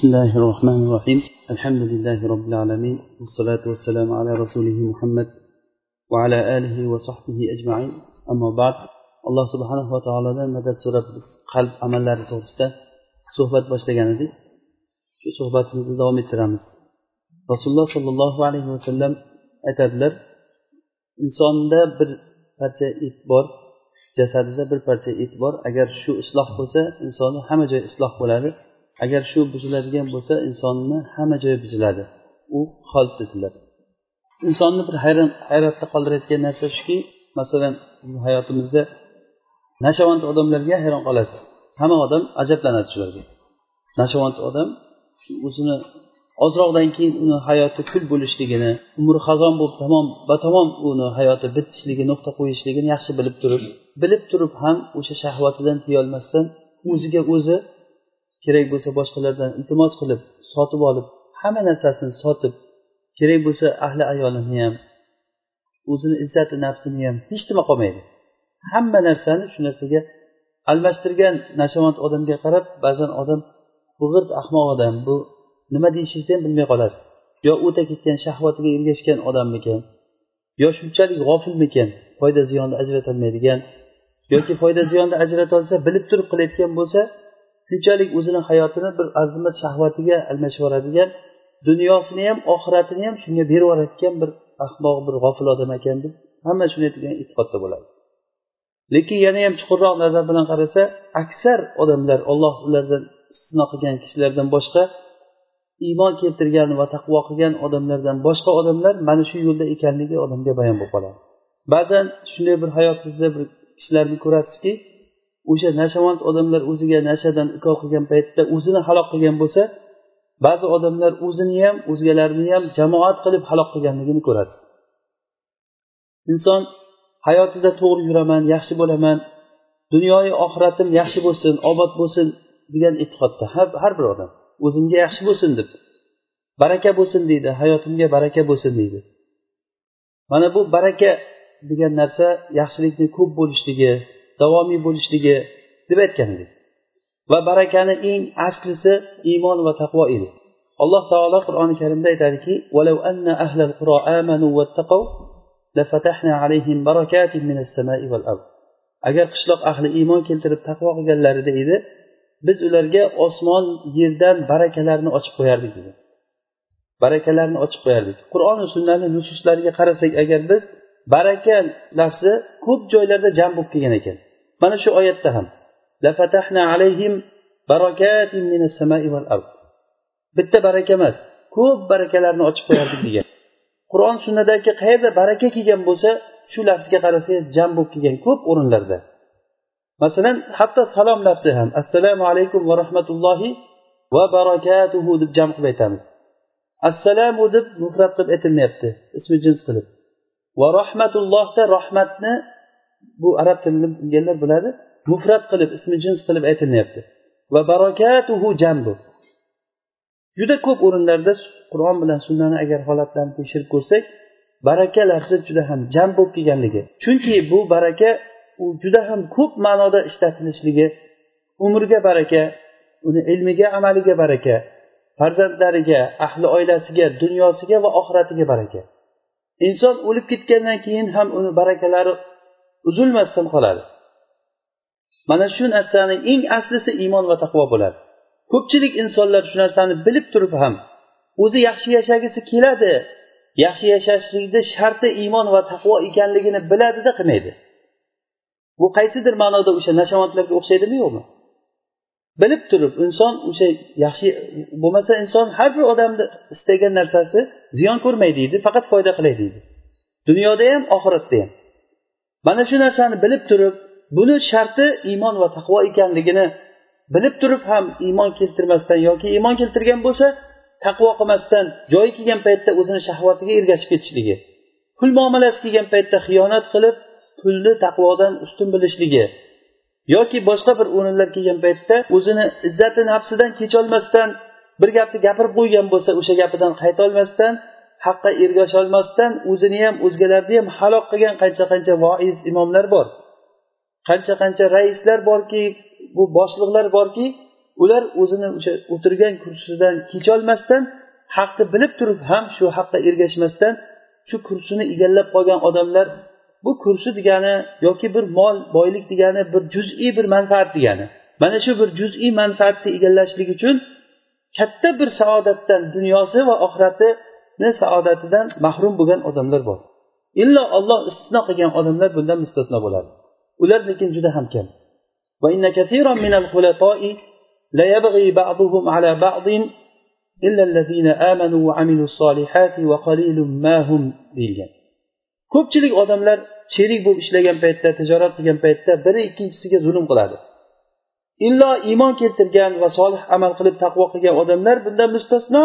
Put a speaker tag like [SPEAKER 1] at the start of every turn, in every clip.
[SPEAKER 1] بسم الله الرحمن الرحيم الحمد لله رب العالمين والصلاة والسلام على رسوله محمد وعلى آله وصحبه أجمعين أما بعد alloh subhanava taolodan madad so'rab biz qalb amallari to'g'risida suhbat boshlagan edik shu suhbatimizni davom ettiramiz rasululloh sollallohu alayhi vasallam aytadilar insonda bir parcha et bor jasadida bir parcha et bor agar shu isloh bo'lsa insonni hamma joyi isloh bo'ladi Agar shu buziladigan bo'lsa insonni hamma joyi buziladi. U hol dedilar insonni bir hayron hayratda qoldirayotgan narsa shuki masalan hayotimizda nashavand odamlarga hayron qolasiz. Hamma odam ajablanadi shularga. Nashavand odam o'zini ozroqdan keyin uni hayoti kul bo'lishligini umri xazon bo'lib tamom batamom uni hayoti bitishligi nuqta qo'yishligini yaxshi bilib turib bilib turib ham o'sha shahvatidan tiyolmasdan o'ziga o'zi kerak bo'lsa boshqalardan iltimos qilib sotib olib hamma narsasini sotib kerak bo'lsa ahli ayolini ham o'zini izzati nafsini ham hech nima qolmaydi. Hamma narsani shu narsaga almashtirgan nashavand odamga qarab ba'zan odam bu g'irt ahmoq odam bu nima deyishingizni ham bilmay qolasiz yo o'ta ketgan shahvatiga ergashgan odammikan yo shunchalik g'ofilmikan foyda ziyonni ajratolmaydigan yoki foyda ziyonni ajratolsa bilib turib qilayotgan bo'lsa shunchalik o'zini hayotini bir arzimas shahvatiga almashib yuboradigan dunyosini ham oxiratini ham shunga berib yuborayotgan bir ahmoq bir g'ofil odam ekan deb hamma shunday degan e'tiqodda bo'ladi. Lekin yana ham chuqurroq nazar bilan qarasa aksar odamlar olloh ulardan istisno qilgan kishilardan boshqa iymon keltirgan va taqvo qilgan odamlardan boshqa odamlar mana shu yo'lda ekanligi odamga bayon bo'lib qoladi. Ba'zan shunday bir hayot bizda bir kishilarni ko'rasizki o'sha nashavand odamlar o'ziga nashadan iko qilgan paytda o'zini halok qilgan bo'lsa ba'zi odamlar o'zini ham o'zgalarni ham jamoat qilib halok qilganligini ko'radi. Inson hayotida to'g'ri yuraman yaxshi bo'laman dunyoyu oxiratim yaxshi bo'lsin obod bo'lsin degan e'tiqodda har bir odam o'zimga yaxshi bo'lsin deb baraka bo'lsin deydi hayotimga baraka bo'lsin deydi. Mana bu baraka degan narsa yaxshilikni ko'p bo'lishligi davomiy bo'lishligi deb aytgan edik va barakani eng aslisi iymon va taqvo edi. Alloh taolo qur'oni karimda aytadiki agar qishloq ahli iymon keltirib taqvo qilganlarida edi biz ularga osmon yerdan barakalarni ochib qo'yardik dedi. Barakalarni ochib qo'yardik. Qur'oni sunnani nususlariga qarasak agar biz baraka lafzi ko'p joylarda jam bo'lib kelgan ekan. Mana shu oyatda ham bitta baraka emas ko'p barakalarni ochib qo'yardik degan. Qur'on sunnadagi qayerda baraka kelgan bo'lsa shu lafzga qarasangiz jam bo'lib kelgan ko'p o'rinlarda. Masalan hatto salom lafzi ham assalomu alaykum va rahmatullohi va barakatuhu deb jam qilib aytamiz. Assalomu deb mufrat qilib aytilmayapti ismi jins qilib. Va rahmatullohda rahmatni bu arab tilini bilganlar biladi. Mufrat qilib ismi jins qilib aytilmayapti va barakatuhu jam bu juda ko'p o'rinlarda qur'on bilan sunnani agar holatlarini tekshirib ko'rsak baraka lafzi juda ham jam bo'lib kelganligi. Chunki bu baraka u juda ham ko'p ma'noda ishlatilishligi umrga baraka uni ilmiga amaliga baraka farzandlariga ahli oilasiga dunyosiga va oxiratiga baraka. Inson o'lib ketgandan keyin ham uni barakalari uzilmasdan qoladi. Mana shu narsani eng aslisi iymon va taqvo bo'ladi. Ko'pchilik insonlar shu narsani bilib turib ham o'zi yaxshi yashagisi keladi yaxshi yashashlikni sharti iymon va taqvo ekanligini biladida qilmaydi. Bu qaysidir ma'noda o'sha nashavandlarga o'xshaydimi yo'qmi? Bilib turib inson o'sha yaxshi bo'lmasa inson har bir odamni istagan narsasi ziyon ko'rmaydi deydi faqat foyda qilay deydi. Dunyoda ham oxiratda ham. Mana shu narsani bilib turib buni sharti iymon va taqvo ekanligini bilib turib ham iymon keltirmasdan yoki iymon keltirgan bo'lsa taqvo qilmasdan joyi kelgan paytda o'zini shahvatiga ergashib ketishligi pul muomalasi kelgan paytda xiyonat qilib pulni taqvodan ustun bilishligi yoki boshqa bir o'rinlar kelgan paytda o'zini izzati nafsidan kecholmasdan bir gapni gapirib qo'ygan bo'lsa o'sha gapidan qaytolmasdan haqqa ergasholmasdan o'zini ham o'zgalarni ham halok qilgan qancha qancha voiz imomlar bor. Qancha qancha raislar borki bu boshliqlar borki ular o'zini o'sha o'tirgan kursisidan kecholmasdan haqni bilib turib ham shu haqqa ergashmasdan shu kursini egallab qolgan odamlar bu kursi degani yoki bir mol boylik degani bir juz'iy bir manfaat degani. Mana shu bir juz'iy manfaatni egallashlik uchun katta bir saodatdan dunyosi va oxirati saodatidan mahrum bo'lgan odamlar bor. Illo olloh istisno qilgan odamlar bundan mustasno bo'ladi. Ular lekin juda ham kam. Ko'pchilik odamlar sherik bo'lib ishlagan paytda tijorat qilgan paytda biri ikkinchisiga zulm qiladi. Illo iymon keltirgan va solih amal qilib taqvo qilgan odamlar bundan mustasno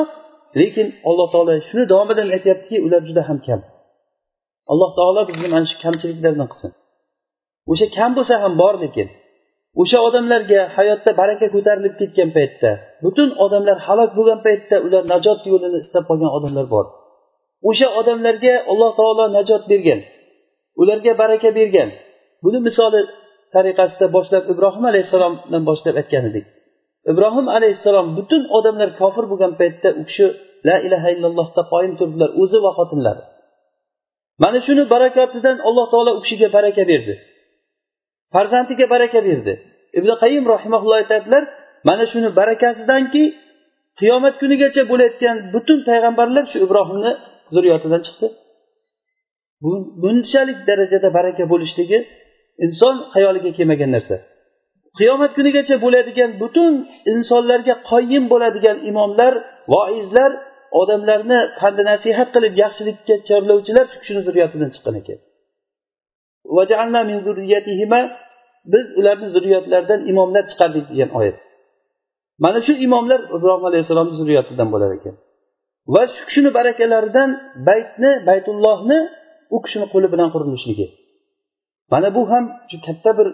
[SPEAKER 1] lekin alloh taolo shuni davomidan aytyaptiki ular juda ham kam. Alloh taolo bizni mana shu kamchiliklardan qilsin. O'sha kam bo'lsa ham bor lekin o'sha odamlarga hayotda baraka ko'tarilib ketgan paytda butun odamlar halok bo'lgan paytda ular najot yo'lini istab qolgan odamlar bor. O'sha odamlarga alloh taolo najot bergan ularga baraka bergan. Buni misoli tariqasida boshlab ibrohim alayhissalomdan boshlab aytgan edik. Ibrohim alayhissalom butun odamlar kofir bo'lgan paytda u kishi la ilaha illallohda qoyim turdilar o'zi va xotinlari. Mana shuni barakatidan alloh taolo u kishiga baraka berdi. Farzandiga baraka berdi. Ibn qayim rahimaulloh aytadilar mana shuni barakasidanki qiyomat kunigacha bo'layotgan butun payg'ambarlar shu ibrohimni zurriyotidan chiqdi. Bunchalik darajada baraka bo'lishligi inson xayoliga kelmagan narsa. Qiyomat kunigacha bo'ladigan butun insonlarga qoyim bo'ladigan imomlar voizlar odamlarni pandi nasihat qilib yaxshilikka chorlovchilar shu kishini zurriyatidan chiqqan ekan. Biz ularni zurriyotlaridan imomlar chiqardik degan oyat. Mana shu imomlar ibrohim alayhissalomni zurriyatidan bo'lar ekan. Va shu kishini barakalaridan baytni baytullohni u kishini qo'li bilan qurilishligi mana bu ham katta bir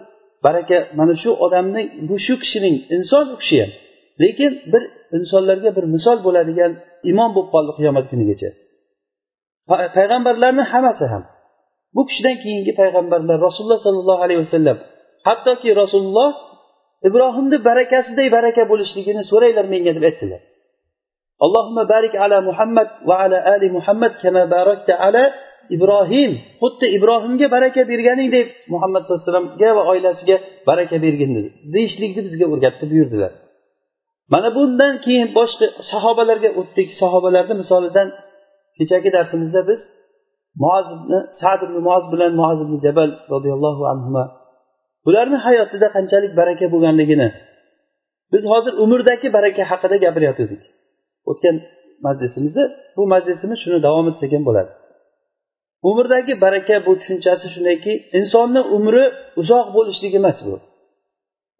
[SPEAKER 1] baraka mana shu odamning bu shu kishining inson u kishi ham lekin bir insonlarga bir misol bo'ladigan imom bo'lib qoldi qiyomat kunigacha. Payg'ambarlarni hammasi ham. Bu kishidan keyingi payg'ambarlar rasululloh sollallohu alayhi vasallam. Hattoki rasululloh ibrohimni barakasiday baraka bo'lishligini so'ranglar menga deb aytdilar. Allohimma barik ala muhammad va ala ali muhammad kama barakta ala ibrohim xuddi ibrohimga baraka berganingdek muhammad sallallohu alayhi vasallamga va oilasiga baraka bergin deyishlikni bizga o'rgatdi buyurdilar. Mana bundan keyin boshqa sahobalarga o'tdik. Sahobalarni misolidan kechagi darsimizda biz muazibni sad ibn muoz bilan muaz ibn jabal roziyallohu anhu bularni hayotida qanchalik baraka bo'lganligini biz hozir umrdagi baraka haqida gapirayotgandik o'tgan majlisimizda bu majlisimiz shuni davom ettirgan bo'ladi. Umrdagi baraka bu tushunchasi shundayki insonni umri uzoq bo'lishligi emas bu.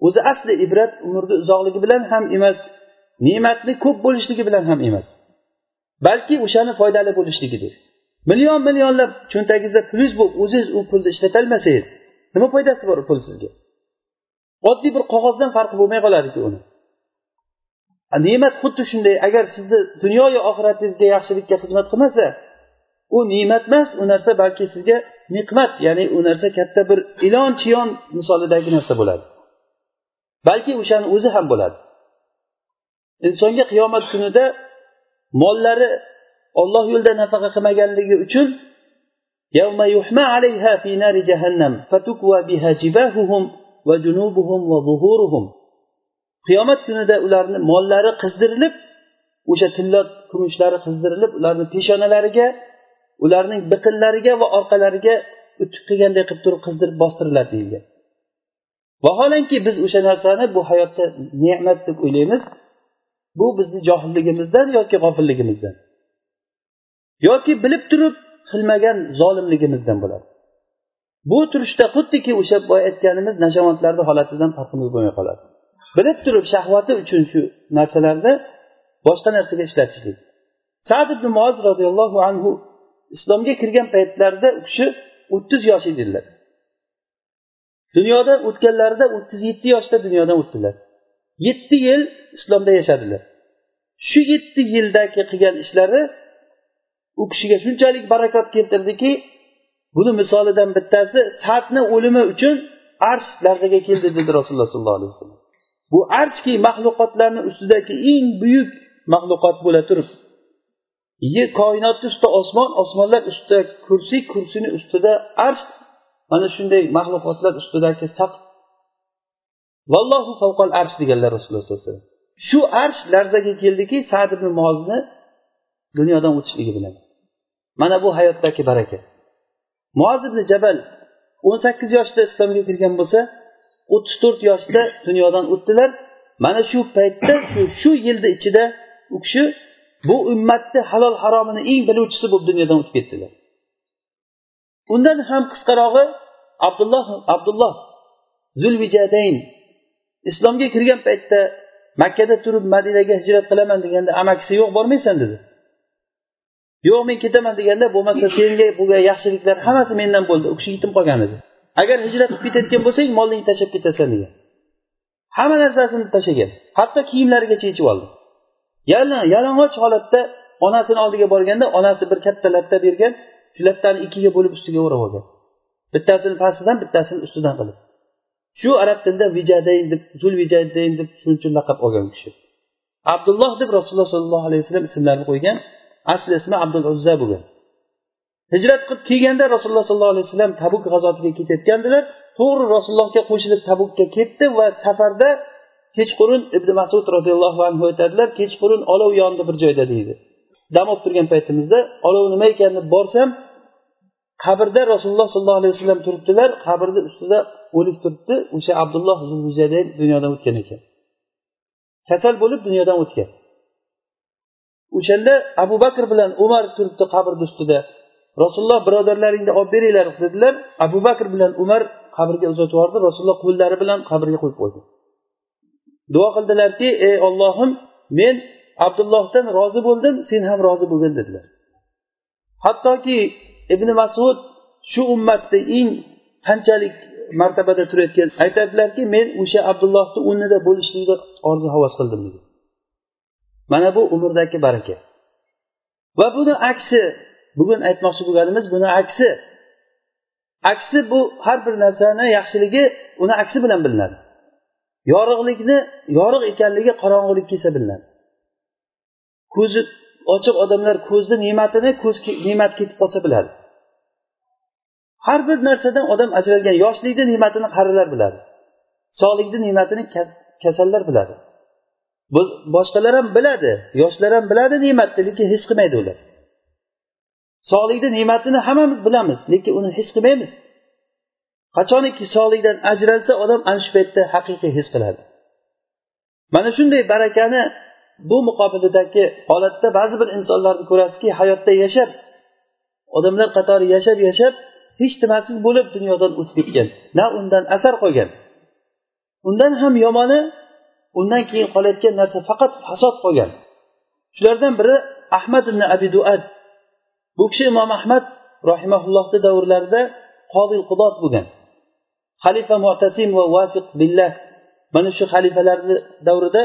[SPEAKER 1] O'zi asli ibrat umrni uzoqligi bilan ham emas ne'matni ko'p bo'lishligi bilan ham emas. Balki o'shani foydali bo'lishligidir million millionlab cho'ntagingizda pulingiz bo'lib o'zingiz u pulni ishlatolmasangiz nima foydasi bor pul sizga? Oddiy bir qog'ozdan farqi bo'lmay qoladiku uni. Ne'mat xuddi shunday agar sizni dunyoyu oxiratingizga yaxshilikka xizmat qilmasa u ne'mat emas u narsa balki sizga niqmat ya'ni u narsa katta bir ilon chiyon misolidagi narsa bo'ladi. Balki o'shani o'zi ham bo'ladi. Insonga qiyomat kunida mollari olloh yo'lida nafaqa qilmaganligi uchun qiyomat kunida ularni mollari qizdirilib o'sha tillo kumushlari qizdirilib ularni peshonalariga ularning biqinlariga va orqalariga utuk qilganday qilib turib qizdirib bostiriladi deyilgan. Vaholanki biz o'sha narsani bu hayotda ne'mat deb o'ylaymiz. Bu bizni johilligimizdan yoki g'ofilligimizdan. Yoki bilib turib qilmagan zolimligimizdan bo'ladi. Bu turishda xuddiki o'sha boya aytganimiz nashavandlarni holatidan farqimiz bo'lmay qoladi. Bilib turib shahvati uchun shu narsalarni boshqa narsaga ishlatishlik. Sad ibn moz roziyallohu anhu islomga kirgan paytlarida u kishi o'ttiz yosh edilar. Dunyodan o'tganlarida o'ttiz yetti yoshda dunyodan o'tdilar. Yetti yil islomda yashadilar. Shu yetti yildagi qilgan ishlari u kishiga shunchalik barakot keltirdiki buni misolidan bittasi sadni o'limi uchun arsh larzaga keldi dedi rasululloh sollallohu alayhi vasallam. Bu arshki maxluqotlarni ustidagi eng buyuk maxluqot bo'la turib yer koinotni ustida osmon osmonlar ustida kursiy kursini ustida arsh mana shunday maxluqotlar ustidagi saq vallohu favqal arsh deganlar rasululloh sallallohu alayhi vasallam. Shu arsh larzaga keldiki sad ibn mozni dunyodan o'tishligi bilan. Mana bu hayotdagi baraka. Muoz ibn jabal o'n sakkiz yoshda islomga kirgan bo'lsa o'ttiz to'rt yoshda dunyodan o'tdilar. Mana shu paytda shu shu yilni ichida u kishi bu ummatni halol haromini eng biluvchisi bo'lib dunyodan o'tib ketdilar. Undan ham qisqarog'i abdulloh abdulloh zulvijadayn islomga kirgan paytda makkada turib madinaga hijrat qilaman deganda amakisi yo'q bormaysan dedi. Yo'q men ketaman deganda bo'lmasa senga bo'lgan yaxshiliklar hammasi mendan bo'ldi u kishi yetim qolgan edi agar hijrat qilib ketayotgan bo'lsang molingni tashlab ketasan degan. Hamma narsasini tashlagan. Hatto kiyimlarigacha yechib oldi. Yalang'och holatda onasini oldiga borganda onasi bir katta latta bergan shu lattani ikkiga bo'lib ustiga o'rab olgan bittasini pastidan bittasini ustidan qilib shu arab tilida vijadayn deb zul vijadayn deb shuning uchun laqab olgan kishi. Abdulloh deb rasululloh sollallohu alayhi vasallam ismlarini qo'ygan asli ismi abdul uzza bo'lgan. Hijrat qilib kelganda rasululloh sollallohu alayhi vasallam tabuk g'azotiga ketayotgandilar. To'g'ri rasulullohga qo'shilib tabukka ketdi va safarda kechqurun ibn masud roziyallohu anhu aytadilar kechqurun olov yondi bir joyda deydi. Dam olib turgan paytimizda olov nima ekan deb borsam qabrda rasululloh sollallohu alayhi vasallam turibdilar qabrni ustida o'lik turibdi o'sha abdulloh dunyodan o'tgan ekan. Kasal bo'lib dunyodan o'tgan. O'shanda abu bakr bilan umar turibdi qabrni ustida. Rasululloh birodarlaringni olib beringlar dedilar. Abu bakr bilan umar qabrga uzatib yubordi rasululloh qo'llari bilan qabrga qo'yib qo'ydi. Duo qildilarki ey ollohim men abdullohdan rozi bo'ldim sen ham rozi bo'lgin dedilar. Hattoki ibn masud shu ummatni eng qanchalik martabada turayotgan aytadilarki men o'sha abdullohni o'rnida bo'lishlikni orzu havas qildim dedi. Mana bu umrdagi baraka. Va buni aksi bugun aytmoqchi bo'lganimiz buni aksi. Aksi bu har bir narsani yaxshiligi uni aksi bilan bilinadi. Yorug'likni yorug' ekanligi qorong'ulik kelsa bilinadi ko'zi ochiq odamlar ko'zni ne'matini ko'z ne'mat ketib qolsa biladi. Har bir narsadan odam ajralgan yoshlikni ne'matini qarilar biladi. Sog'likni ne'matini kasallar biladi. Boshqalar ham biladi yoshlar ham biladi ne'matni lekin his qilmaydi ular. Sog'likni ne'matini hammamiz bilamiz lekin uni his qilmaymiz. Qachoniki solihdan ajralsa odam ana shu paytda haqiqiy his qiladi. Mana shunday barakani bu muqobilidagi holatda ba'zi bir insonlarni ko'rasizki hayotda yashab odamlar qatori yashab yashab hech nimasiz bo'lib dunyodan o'tib ketgan na undan asar qolgan. Undan ham yomoni undan keyin qolayotgan narsa faqat fasod qolgan. Shulardan biri ahmad ibn abi duad. Bu kishi imom ahmad rahimaullohni davrlarida qodil qudot bo'lgan. Xalifa mutasim va vafiq billah. Mana shu xalifalarni davrida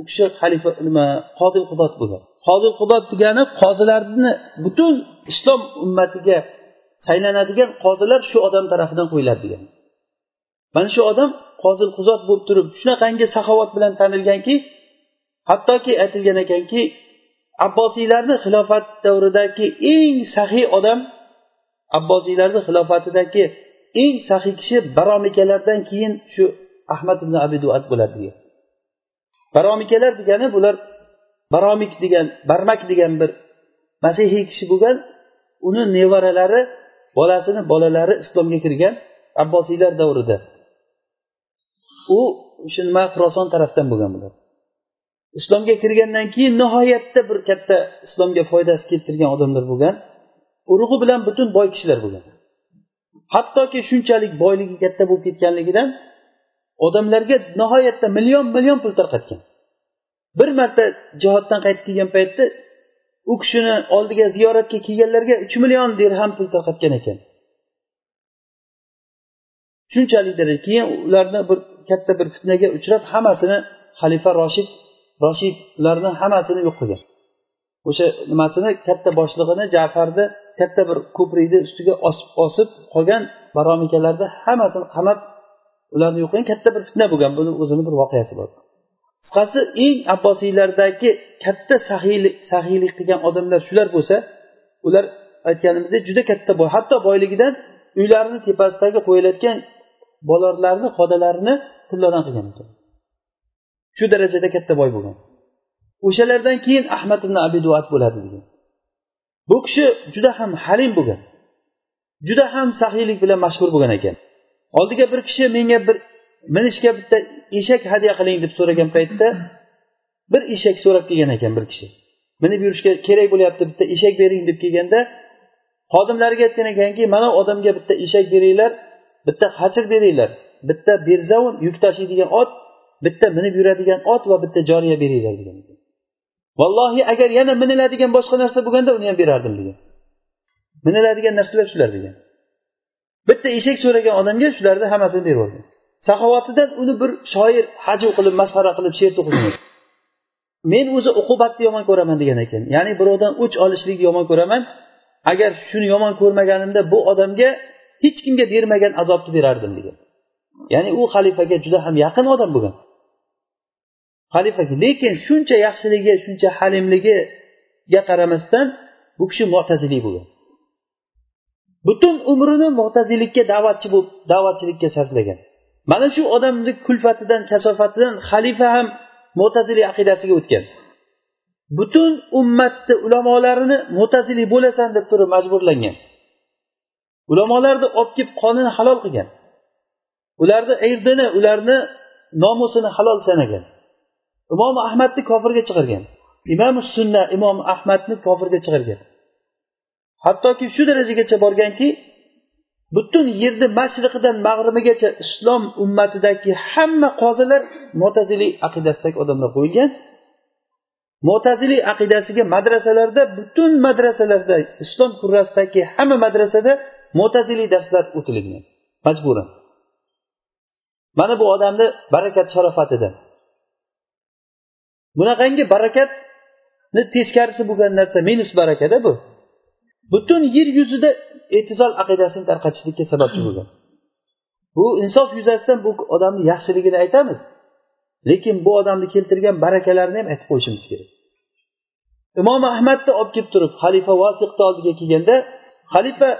[SPEAKER 1] u kishi xalifa nima qodil qudot bo'lgan qodil qudot degani qozilarni butun islom ummatiga saylanadigan qozilar shu odam tarafidan qo'yiladi degan mana shu odam qozil quzot bo'lib turib shunaqangi saxovat bilan tanilganki hattoki aytilgan ekanki abbosiylarni xilofat davridagi eng saxiy odam abbosiylarni xilofatidagi eng saxiy kishi baromikalardan keyin shu ahmad ibn abi duat bo'ladi degan. Baromikalar degani bular baromik degan barmak degan bir masihiy kishi bo'lgan uni nevaralari bolasini bolalari islomga kirgan abbosiylar davrida. U o'sha nima xuroson tarafdan bo'lgan bular. Islomga kirgandan keyin nihoyatda bir katta islomga foydasi keltirgan odamlar bo'lgan urug'i bilan butun boy kishilar bo'lgan. Hattoki shunchalik boyligi katta bo'lib ketganligidan odamlarga nihoyatda million million pul tarqatgan. Bir marta jihoddan qaytib kelgan paytda u kishini oldiga ziyoratga kelganlarga uch million dirham pul tarqatgan ekan. Shunchalik daraja keyin ularni bir katta bir fitnaga uchrab hammasini xalifa roshid roshidlarni hammasini yo'q qilgan. O'sha nimasini katta boshlig'ini jafarni katta bir ko'prikni ustiga osib qolgan baromikalarni hammasini qamab ularni yo'qlagan katta bir fitna bo'lgan. Buni o'zini bir voqeasi bor. Qisqasi eng abbosiylardagi katta sahiylik sahiylik qilgan odamlar shular bo'lsa ular aytganimizdek juda katta boy. Hatto boyligidan uylarini tepasidagi qo'yilayotgan bolalarni xodalarini tillodan qilgan ekan. Shu darajada katta boy bo'lgan. O'shalardan keyin ahmad ibn abi duat bo'ladi degan bu kishi juda ham halim bo'lgan juda ham sahiylik bilan mashhur bo'lgan ekan. Oldiga bir kishi menga bir minishga bitta eshak hadya qiling deb so'ragan paytda bir eshak so'rab kelgan ekan bir kishi. Minib yurishga kerak bo'lyapti bitta eshak bering deb kelganda xodimlariga aytgan ekanki mana odamga bitta eshak beringlar bitta hachir beringlar bitta berzavun yuk tashiydigan ot bitta minib yuradigan ot va bitta joriya beringlar degan. Vallohi agar yana miniladigan boshqa narsa bo'lganda uni ham berardim degan miniladigan narsalar shular degan bitta eshak so'ragan odamga shularni hammasini berib yuborgan saxovatidan uni bir shoir haju qilib masxara qilib she'r to'qigan men o'zi uqubatni yomon ko'raman degan ekan. Ya'ni birovdan o'ch olishlikni yomon ko'raman. Agar shuni yomon ko'rmaganimda bu odamga hech kimga bermagan azobni berardim degan ya'ni u xalifaga juda ham yaqin odam bo'lgan. Xalifaga lekin shuncha yaxshiligi shuncha halimligiga qaramasdan bu kishi mo'taziliy bo'lgan. Butun umrini mo'tazillikka da'vatchi bo'lib da'vatchilikka sarflagan. Mana shu odamni kulfatidan kasofatidan xalifa ham mo'tazili aqidasiga o'tgan. Butun ummatni ulamolarini mo'tazili bo'lasan deb turib majburlangan. Ulamolarni olib kelib qonini halol qilgan. Ularni irdini ularni nomusini halol sanagan. Imom ahmadni kofirga chiqargan. Imom sunna imom ahmadni kofirga chiqargan. Hattoki shu darajagacha borganki butun yerni mashriqidan mag'ribigacha islom ummatidagi hamma qozilar mo'taziliy aqidasidagi odamlar qo'yilgan. Mo'taziliy aqidasiga madrasalarda butun madrasalarda islom kurrasidagi hamma madrasada mo'taziliy darslar o'tilgan. Majburan. Mana bu odamni barakat sharofatidan. Bunaqangi barakatni teskarisi bo'lgan narsa minus barakada bu. Butun yer yuzida e'tizol aqidasini tarqatishlikka sababchi bo'lgan. Bu insof yuzasidan bu odamni yaxshiligini aytamiz. Lekin bu odamni keltirgan barakalarini ham aytib qo'yishimiz kerak. Imom ahmadni olib kelib turib xalifa vosiqni oldiga kelganda xalifa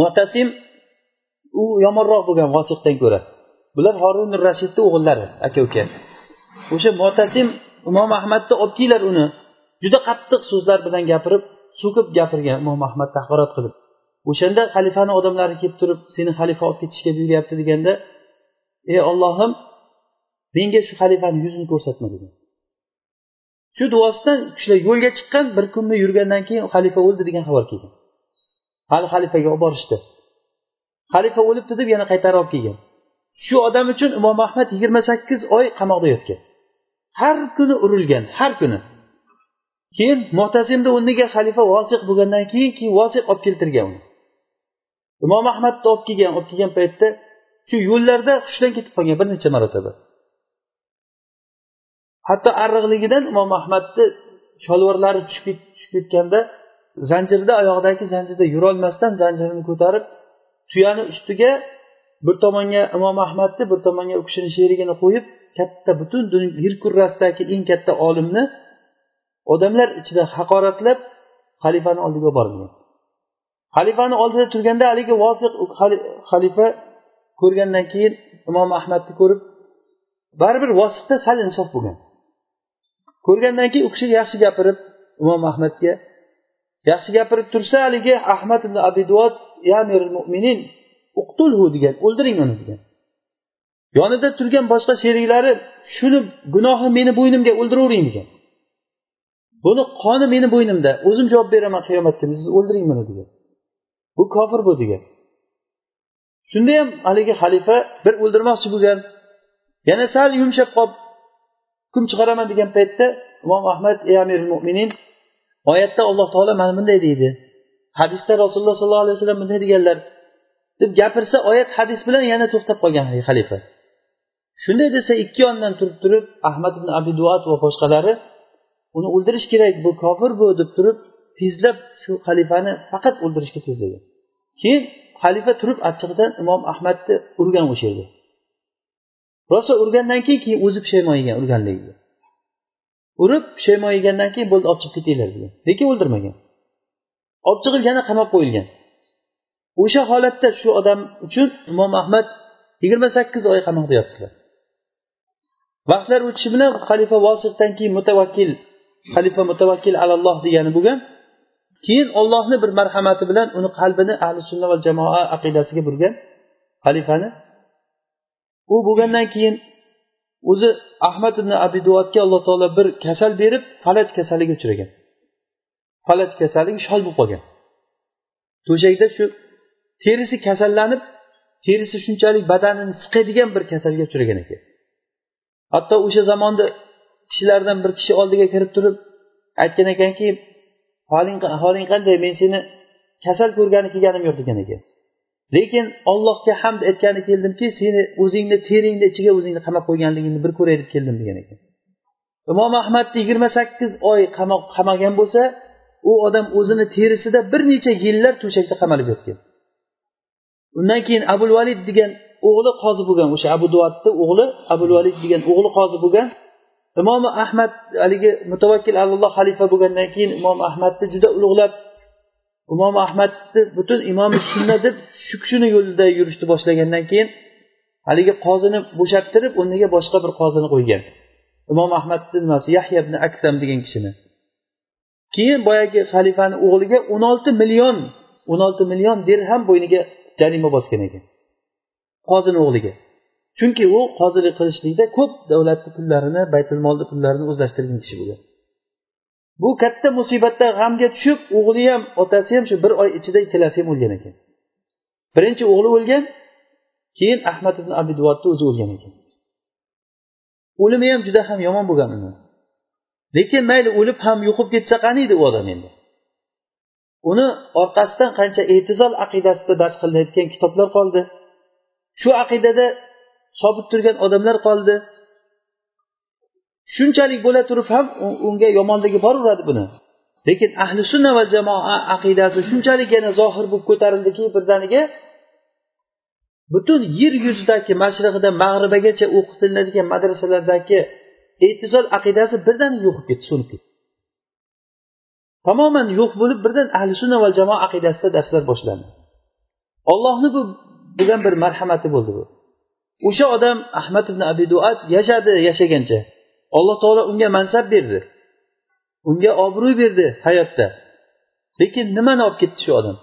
[SPEAKER 1] mutasim u yomonroq bo'lgan vosiqdan ko'ra. Bular horun rashidni o'g'illari aka uka o'sha mutasim imom ahmadni olib kelinglar uni. Juda qattiq so'zlar bilan gapirib so'kib gapirgan imom ahmad haqorat qilib. O'shanda xalifani odamlari kelib turib seni xalifa olib ketishga buyuryapti deganda ey ollohim menga shu xalifani yuzini ko'rsatma degan shu duosidan kishilar yo'lga chiqqan bir kunni yurgandan keyin xalifa o'ldi degan xabar kelgan. Hali xalifaga olib borishdi. Xalifa o'libdi deb yana qaytarib olib kelgan. Shu odam uchun imom ahmad yigirma sakkiz oy qamoqda yotgan. Har kuni urilgan har kuni. Keyin mo'tazimni o'rniga xalifa vosiq bo'lgandan keyin keyin vosiq olib keltirgan uni. Imom ahmadni olib kelgan olib kelgan paytda shu yo'llarda hushdan ketib qolgan bir necha marotaba. Hatto arriqligidan imom ahmadni sholvorlari tushib ketganda zanjirda oyog'idagi zanjirda yurolmasdan zanjirini ko'tarib tuyani ustiga bir tomonga imom ahmadni bir tomonga u kishini sherigini qo'yib katta butun yer kurrasidagi eng katta olimni odamlar ichida haqoratlab xalifani oldiga borgan. Xalifani oldida turganda haligi vofiq xalifa ko'rgandan keyin imom ahmadni ko'rib baribir vosiqda sal insof bo'lgan. Ko'rgandan keyin u kishi yaxshi gapirib imom ahmadga yaxshi gapirib tursa haligi ahmad ibn abiduvot ya amirul mo'minin uqtulhu degan o'ldiring uni degan. Yonida turgan boshqa sheriklari shuni gunohi meni bo'ynimga o'ldiravering degan buni qoni meni bo'ynimda o'zim javob beraman qiyomat kuni siz o'ldiring buni degan. Bu kofir bu degan. Shunda ham haligi xalifa bir o'ldirmoqchi bo'lgan yana sal yumshab qolib hukm chiqaraman degan paytda imom ahmad ey amir mo'minin oyatda alloh taolo mana bunday deydi. Hadisda rasululloh sollallohu alayhi vasallam bunday deganlar deb gapirsa oyat hadis bilan yana to'xtab qolgan xalifa. Shunday desa ikki yondan turib turib ahmad ibn abiduat va boshqalari uni o'ldirish kerak bu kofir bu deb turib tezlab shu xalifani faqat o'ldirishga ko'zlagan keyin xalifa turib achchig'idan imom ahmadni urgan o'sha yerda rosa urgandan keyin keyin o'zi pushaymon yegan urganligiga. Urib pushaymon yegandan keyin bo'ldi olib chiqib ketinglar degan. Lekin o'ldirmagan. Olib chiqib yana qamab qo'yilgan. O'sha holatda shu odam uchun imom ahmad yigirma sakkiz oy qamoqda yotdilar. Vaqtlar o'tishi bilan xalifa vosihdan keyin mutavakkil xalifa mutavakkil alalloh degani bo'lgan keyin ollohni bir marhamati bilan uni qalbini ahli sunna va jamoa aqidasiga burgan xalifani. U bo'lgandan keyin o'zi ahmad ibn abiduvotga alloh taolo bir kasal berib falaj kasaliga uchragan. Falaj kasalligi shol bo'lib qolgan. To'shakda shu terisi kasallanib terisi shunchalik badanini siqadigan bir kasalga uchragan ekan. Hatto o'sha zamonda kishilardan bir kishi oldiga kirib turib aytgan ekanki holing qanday men seni kasal ko'rgani kelganim yo'q degan ekan. Lekin ollohga hamd aytgani keldimki seni o'zingni teringni ichiga o'zingni qamab qo'yganligingni bir ko'ray deb keldim degan ekan. Imom ahmadni yigirma sakkiz oy qamagan bo'lsa u odam o'zini terisida bir necha yillar to'shakda qamalib yotgan. Undan keyin abul valid degan o'g'li qozi bo'lgan o'sha abu duatni o'g'li abul valid degan o'g'li qozi bo'lgan. Imom ahmad haligi mutavakkil alloh xalifa bo'lgandan keyin imom ahmadni juda ulug'lab imom ahmadni butun imom sunna deb shu kishini yo'lida yurishni boshlagandan keyin haligi qozini bo'shattirib o'rniga boshqa bir qozini qo'ygan. Imom ahmadni nimasi? Yahya ibn aksam degan kishini. Keyin boyagi xalifani o'g'liga o'n olti million o'n olti million dirham bo'yniga jarima bosgan ekan qozini o'g'liga. Chunki u qozilik qilishlikda ko'p davlatni pullarini baytulmolni pullarini o'zlashtirgan kishi bo'lgan. Bu katta musibatda g'amga tushib o'g'li ham otasi ham shu bir oy ichida ikkalasi ham o'lgan ekan. Birinchi o'g'li o'lgan keyin ahmad ibn abiduvotni o'zi o'lgan ekan. O'limi ham juda ham yomon bo'lgan uni lekin mayli o'lib ham yo'qolib ketsa qaniydi u odam endi? Uni orqasidan qancha e'tizol aqidasida dars qilinayotgan kitoblar qoldi. Shu aqidada sobit turgan odamlar qoldi. Shunchalik bo'la turib ham unga yomonligi boraveradi buni. Lekin ahli sunna va jamoa aqidasi shunchalik yana zohir bo'lib ko'tarildiki birdaniga butun yer yuzidagi mashriqidan mag'ribagacha o'qitiladigan madrasalardagi e'tizol aqidasi birdan yo'q bo'lib ketdi so'nib ketdi tamoman yo'q bo'lib birdan ahli sunna va jamoa aqidasida darslar boshlandi. Ollohni bu degan bir marhamati bo'ldi bu. O'sha odam ahmad ibn abi duat yashadi yashagancha. Alloh taolo unga mansab berdi. Unga obro' berdi hayotda. Lekin nimani olib ketdi shu odam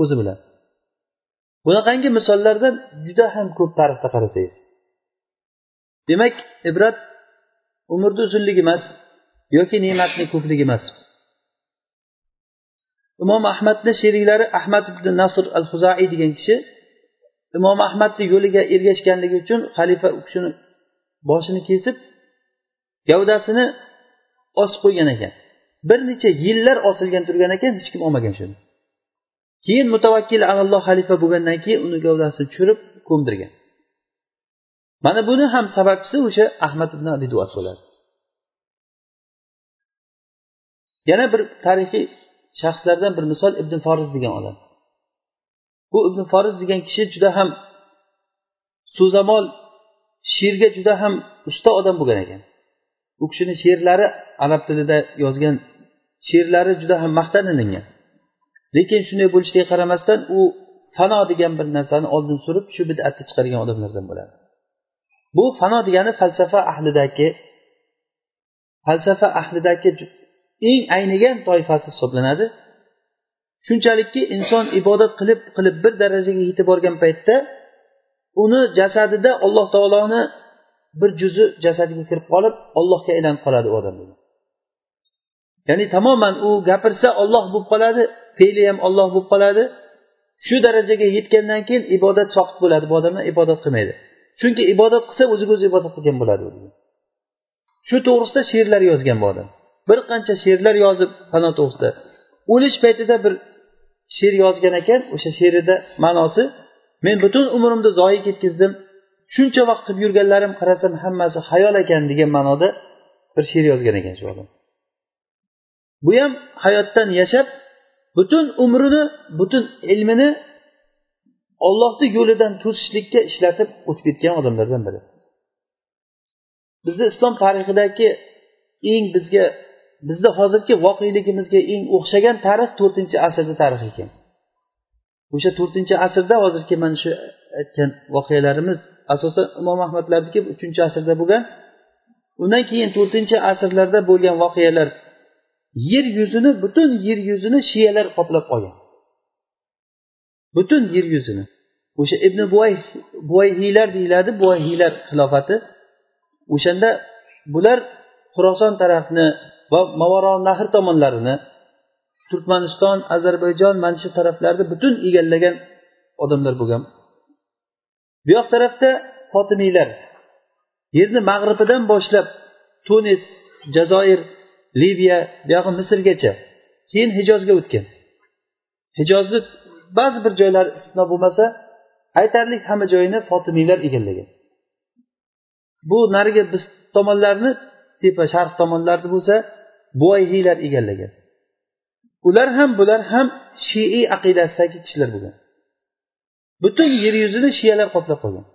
[SPEAKER 1] o'zi bilan? Bunaqangi misollardan juda ham ko'p tarixda qarasangiz. Demak ibrat umrni uzunligi emas yoki ne'matni ko'pligi emas. Imom ahmadni sheriklari ahmad ibn nasr al huzaiy degan kishi imom ahmadni yo'liga ergashganligi uchun xalifa u kishini boshini kesib gavdasini osib qo'ygan ekan. Bir necha yillar osilgan turgan ekan hech kim olmagan shuni. Keyin mutavakkil alalloh xalifa bo'lgandan keyin uni gavdasini tushirib ko'mdirgan mana buni ham sababchisi o'sha ahmad ibn abi duat bo'ladi yana bir tarixiy shaxslardan bir misol ibn foriz degan odam. Bu ibn foriz degan kishi juda ham so'zamol she'rga juda ham usta odam bo'lgan ekan. U kishini she'rlari arab tilida yozgan she'rlari juda ham maqtanilingan. Lekin shunday bo'lishiga qaramasdan u fano degan bir narsani oldin surib shu bidatni chiqargan odamlardan bo'ladi. Bu fano degani falsafa ahlidagi falsafa ahlidagi eng aynigan toifasi hisoblanadi. Shunchalikki inson ibodat qilib qilib bir darajaga yetib borgan paytda uni jasadida alloh taoloni bir juzi jasadiga kirib qolib ollohga aylanib qoladi u odam ya'ni tamoman u gapirsa olloh bo'lib qoladi fe'li ham olloh bo'lib qoladi. Shu darajaga yetgandan keyin ibodat soqit bo'ladi bu odamlar ibodat qilmaydi. Chunki ibodat qilsa o'ziga o'zi ibodat qilgan bo'ladi shu to'g'risida she'rlar yozgan bu odam. Bir qancha she'rlar yozib fano to'g'risida o'lish paytida bir she'r yozgan ekan o'sha she'rida ma'nosi men butun umrimni zoyi ketkazdim shuncha vaqt qilib yurganlarim qarasam hammasi hayol ekan degan ma'noda bir she'r yozgan ekan shu odam. Bu ham hayotdan yashab butun umrini butun ilmini ollohni yo'lidan to'sishlikka ishlatib o'tib ketgan odamlardan biri. Bizni islom tarixidagi eng bizga bizda hozirgi voqeligimizga eng o'xshagan tarix to'rtinchi asrni tarixi ekan. O'sha to'rtinchi asrda hozirgi mana shu aytgan voqealarimiz asosan imom ahmadlarniki uchinchi asrda bo'lgan undan keyin to'rtinchi asrlarda bo'lgan voqealar yer yuzini butun yer yuzini shiyalar qoplab qolgan. Butun yer yuzini. O'sha ibn buvay buvayhiylar deyiladi buvayhiylar xilofati. O'shanda bular xuroson tarafni va mavaro nahr tomonlarini turkmaniston ozarbayjon mana shu taraflarni butun egallagan odamlar bo'lgan. Bu yoq tarafda fotimiylar yerni mag'ribidan boshlab tunis jazoir liviya buyog'i misrgacha keyin hijozga o'tgan. Hijozni ba'zi bir joylari istisno bo'lmasa aytarli hamma joyini fotimiylar egallagan. Bu narigi biz tomonlarni tepa sharq tomonlarni bo'lsa buvayhiylar egallagan. Ular ham bular ham shiiy aqidasidagi kishilar bo'lgan. Butun yer yuzini shiyalar qoplab qolgan.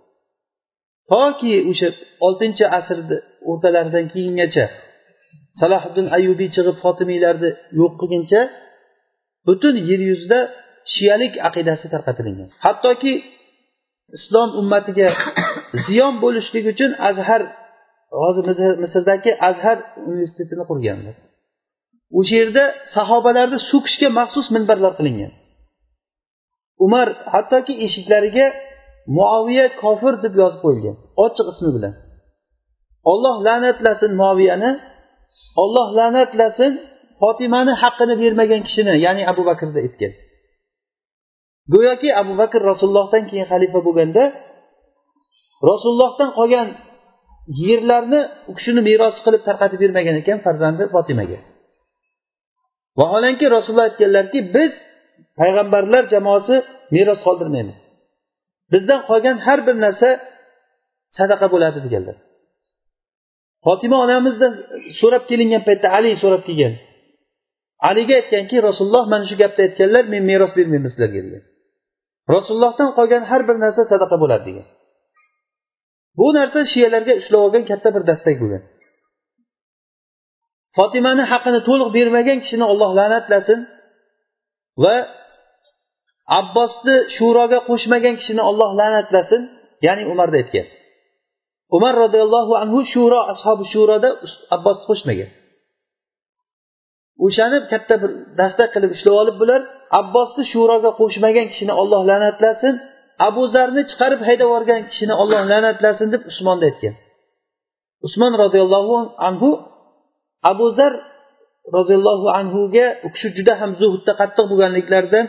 [SPEAKER 1] Toki o'sha oltinchi asrni o'rtalaridan keyingacha salohiddin ayubiy chiqib fotimiylarni yo'q qilguncha butun yer yuzida shiyalik aqidasi tarqatilingan. Hattoki islom ummatiga ziyon bo'lishlik uchun azhar hozir misrdagi azhar universitetini qurganlar o'sha yerda sahobalarni so'kishga maxsus minbarlar qilingan. Umar hattoki eshiklariga muaviya kofir deb yozib qo'yilgan ochiq ismi bilan. Olloh la'natlasin muaviyani olloh la'natlasin fotimani haqqini bermagan kishini ya'ni abu bakrni aytgan. Go'yoki abu bakr rasulullohdan keyin xalifa bo'lganda rasulullohdan qolgan yerlarni u kishini meros qilib tarqatib bermagan ekan farzandi fotimaga. Vaholanki rasululloh aytganlarki biz payg'ambarlar jamoasi meros qoldirmaymiz. Bizdan qolgan har bir narsa sadaqa bo'ladi deganlar. Fotima onamizdan so'rab kelingan paytda ali so'rab kelgan. Aliga aytganki rasululloh mana shu gapni aytganlar men meros bermayman sizlarga degan rasulullohdan qolgan har bir narsa sadaqa bo'ladi degan. Bu narsa shiyalarga ushlab olgan katta bir dastak bo'lgan. Fotimani haqini to'liq bermagan kishini olloh la'natlasin va abbosni shuroga qo'shmagan kishini olloh la'natlasin ya'ni umarni aytgan. Umar roziyallohu anhu shuro ashobi shuroda abbosni qo'shmagan. O'shani katta bir dastak qilib ushlab olib bular abbosni shuroga qo'shmagan kishini olloh la'natlasin abu zarni chiqarib haydab yuborgan kishini olloh la'natlasin deb usmonni aytgan. Usmon roziyallohu anhu abu zar roziyallohu anhuga u kishi juda ham zuhudda qattiq bo'lganliklaridan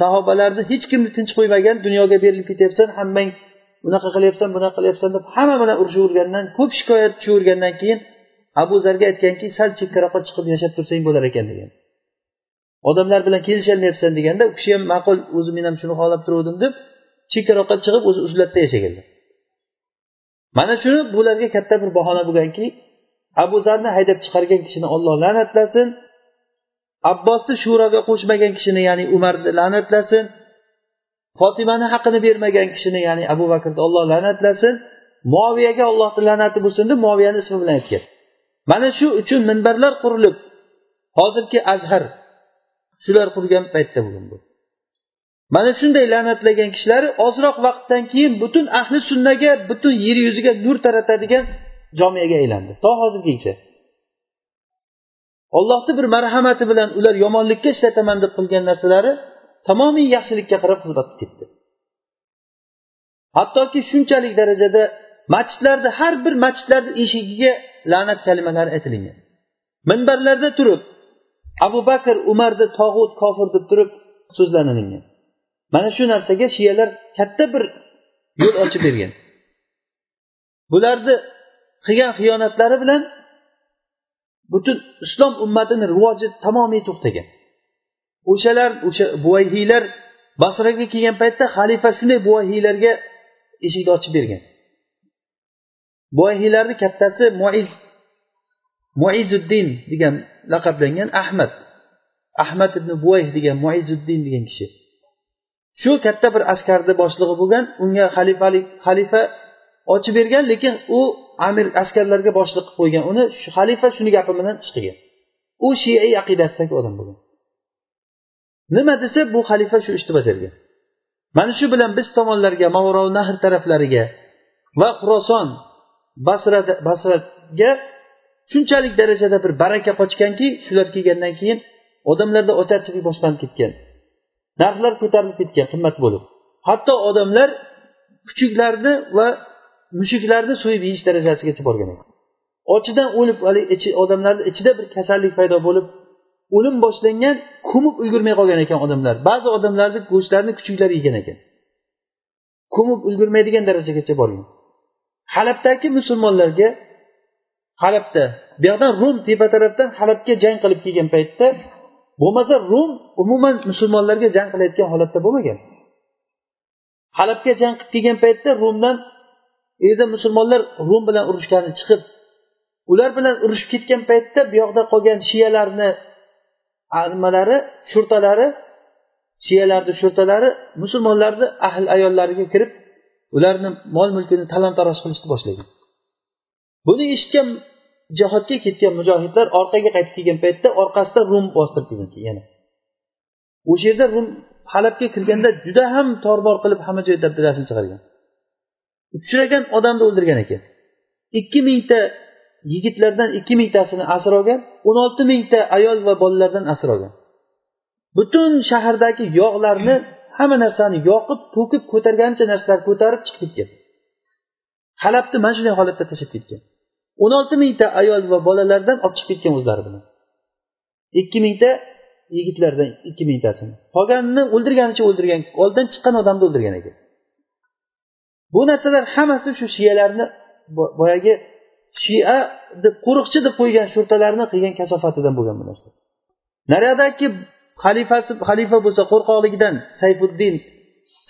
[SPEAKER 1] sahobalarni hech kimni tinch qo'ymagan dunyoga berilib ketyapsan hammang unaqa qilyapsan bunaqa qilyapsan deb hamma bilan urishavergandan ko'p shikoyat tushavergandan keyin abu zarga aytganki sal chekkaroqqa chiqib yashab tursang bo'lar ekan degan. Odamlar bilan kelisholmayapsan deganda u kishi ham ma'qul o'zi men ham shuni xohlab turuvdim deb chekkaroqqa chiqib o'zi uzlatda yashaganlar mana shuni bularga katta bir bahona bo'lganki abu zarni haydab chiqargan kishini olloh la'natlasin. Abbosni shuroga qo'shmagan kishini ya'ni umarni la'natlasin. Fotimani haqini bermagan kishini ya'ni abu bakrni olloh la'natlasin. Muoviyaga ollohni la'nati bo'lsin deb muoviyani ismi bilan aytgan. Mana shu uchun minbarlar qurilib hozirgi azhar shular qurgan paytda bo'lgan bu. Mana shunday la'natlagan kishilar ozroq vaqtdan keyin butun ahli sunnaga butun yer yuziga nur taratadigan jomiyaga aylandi. To hozirgacha ollohni bir marhamati bilan ular yomonlikka ishlataman deb qilgan narsalari tamomiy yaxshilikka qarab xizmat ketdi hattoki shunchalik darajada masjidlarni har bir masjidlarni eshigiga la'nat kalimalari aytilingan minbarlarda turib abu bakr umarni tog'ut kofir deb turib so'zlanilingan. Mana shu narsaga shiyalar katta bir yo'l ochib bergan. Bularni qilgan xiyonatlari bilan butun islom ummatini rivoji tamomiy to'xtagan. O'shalar o'sha buvayhiylar basraga kelgan paytda xalifa shunday buvayhiylarga eshikni ochib bergan. Buvayhiylarni kattasi muiz muizuddin degan laqablangan ahmad. Ahmad ibn buvayh degan muizuddin degan kishi. Shu katta bir askarni boshlig'i bo'lgan unga xalifalik xalifa ochib bergan lekin u
[SPEAKER 2] amir askarlarga boshliq qilib qo'ygan. Uni xalifa shuni gapi bilan ish u shiiy aqidasidagi odam bo'lgan. Nima desa bu xalifa shu ishni bajargan. Mana shu bilan biz tomonlarga mavrov nahr taraflariga va xuroson basrada basraga shunchalik darajada bir baraka qochganki shular kelgandan keyin odamlarda ocharchilik boshlanib ketgan. Narxlar ko'tarilib ketgan qimmat bo'lib. Hatto odamlar kuchuklarni va mushuklarni so'yib yeyish darajasigacha borgan ekan ochidan o'lib haligi odamlarni ichida bir kasallik paydo bo'lib o'lim boshlangan ko'mib ulgurmay qolgan ekan odamlar. Ba'zi odamlarni go'shtlarini kuchuklar yegan ekan. Ko'mib ulgurmaydigan darajagacha borgan. Halabdagi musulmonlarga halabda buyoqdan rum tepa tarafdan halabga jang qilib kelgan paytda bo'lmasa rum umuman musulmonlarga jang qilayotgan holatda bo'lmagan. Halabga jang qilib kelgan paytda rumdan yerda musulmonlar rum bilan urushgani chiqib ular bilan urushib ketgan paytda bu yoqda qolgan shiyalarni nimalari shurtalari shiyalarni shurtalari musulmonlarni ahl ayollariga kirib ularni mol mulkini talon taroj qilishni boshlagan. Buni eshitgan jihodga ketgan mujohidlar orqaga qaytib kelgan paytda orqasidan rum bostirib kelgan yana. O'sha yerda rum halabga kirganda juda ham torbor qilib hamma joy dabdabasini chiqargan. Uchragan odamni o'ldirgan ekan. Ikki mingta yigitlardan ikki mingtasini asir olgan o'n olti mingta ayol va bolalardan asir olgan. Butun shahardagi yog'larni hamma narsani yoqib to'kib ko'targancha narsalar ko'tarib chiqib ketgan. Halabni mana shunday holatda tashlab ketgan. O'n olti mingta ayol va bolalardan olib chiqib ketgan o'zlari bilan ikki mingta yigitlardan ikki mingtasini. Qolganini o'ldirganicha o'ldirgan oldin chiqqan odamni o'ldirgan ekan. Bu narsalar hammasi shu shiyalarni boyagi shia deb qo'riqchi deb qo'ygan shurtalarni qilgan kasofatidan bo'lgan bu narsa. Naryoqdagi xalifasi xalifa bo'lsa qo'rqoqligidan sayfuddin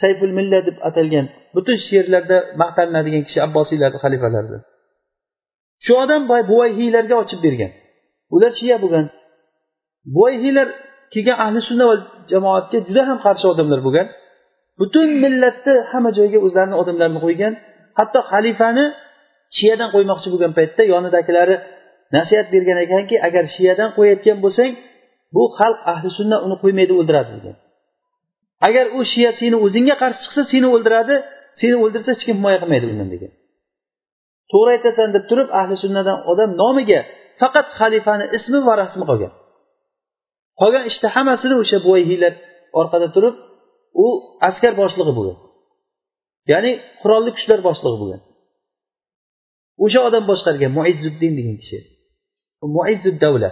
[SPEAKER 2] sayful milla deb atalgan butun she'rlarda maqtalinadigan kishi abbosiylarni xalifalaridan shu odam boy buvayhiylarga ochib bergan. Ular shiya bo'lgan buvayhiylar kelgan ahli sunna va jamoatga juda ham qarshi odamlar bo'lgan. Butun millatni hamma joyga o'zlarini odamlarini qo'ygan. Hatto xalifani shiyadan qo'ymoqchi bo'lgan paytda yonidagilari nasihat bergan ekanki agar shiyadan qo'yayotgan bo'lsang bu xalq ahli sunna uni qo'ymaydi o'ldiradi degan agar u shiya seni o'zingga qarshi chiqsa seni o'ldiradi seni o'ldirsa hech kim himoya qilmaydi undan degan. To'g'ri aytasan deb turib ahli sunnadan odam nomiga faqat xalifani ismi va rasmi qolgan. Qolgan ishni hammasini o'sha buvayhiylar orqada turib u askar boshlig'i bo'lgan. Ya'ni qurolli kuchlar boshlig'i bo'lgan. O'sha odam boshqargan muizzuddin degan kishi. Muizzud davla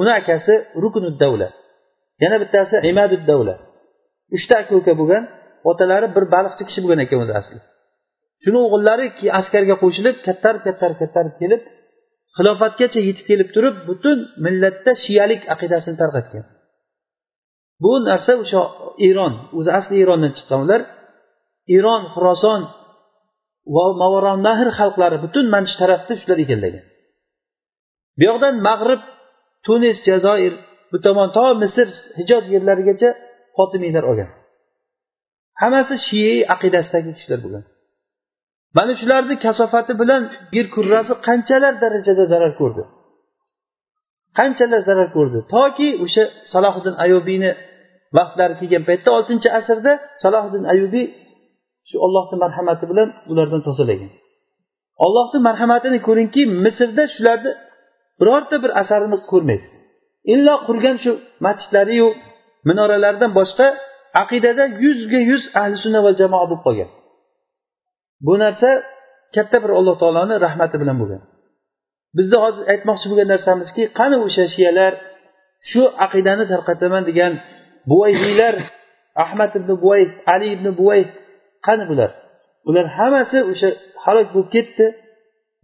[SPEAKER 2] uni akasi ruknud davla yana bittasi imadud davla uchta aka uka bo'lgan otalari bir baliqchi kishi bo'lgan ekan o'zi asli. Shuni o'g'illari askarga qo'shilib kattarib kattarib kattarib kelib xilofatgacha yetib kelib turib butun millatda shiyalik aqidasini tarqatgan. Bu narsa o'sha eron o'zi asli erondan chiqqan. Ular eron xuroson va mavaron nahr xalqlari butun mana shu tarafni shular egallagan. Bu yoqdan mag'rib tunis jazoir bu tomon to misr hijod yerlarigacha fotimiylar olgan. Hammasi shiiy aqidasidagi kishilar bo'lgan. Mana shularni kasofati bilan yer kurrasi qanchalar darajada zarar ko'rdi? Qanchalar zarar ko'rdi? Toki o'sha salohiddin ayubiyni vaqtlari kelgan paytda oltinchi asrda salohiddin ayubiy shu ollohni marhamati bilan ulardan tozalagan. Ollohni marhamatini ko'ringki misrda shularni birorta bir asarini ko'rmaysiz illo qurgan shu masjidlariyu minoralaridan boshqa aqidada yuzga yuz ahli sunna va jamoa bo'lib qolgan. Bu narsa katta bir alloh taoloni rahmati bilan bo'lgan. Bizni hozir aytmoqchi bo'lgan narsamizki qani o'sha shiyalar shu aqidani tarqataman degan buvayhiylar ahmad ibn buvay ali ibn buvay qani bular? Ular hammasi o'sha halok bo'lib ketdi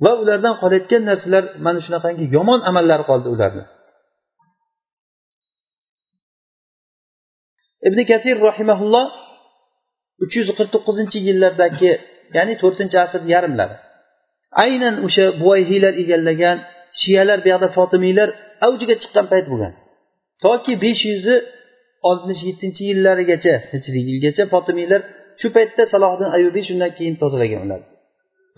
[SPEAKER 2] va ulardan qolayotgan narsalar mana shunaqangi yomon amallari qoldi ularni. Ibn kasir rahimaulloh uch yuz qirq to'qqizinchi yillardagi ya'ni to'rtinchi asr yarimlari. Aynan o'sha buvayhiylar egallagan shiyalar buyoqda fotimiylar avjiga chiqqan payt bo'lgan. Toki besh yuz oltmish yettinchi yillarigacha hijriy yilgacha fotimiylar shu paytda salohiddin ayubiy shundan keyin tozalagan ular.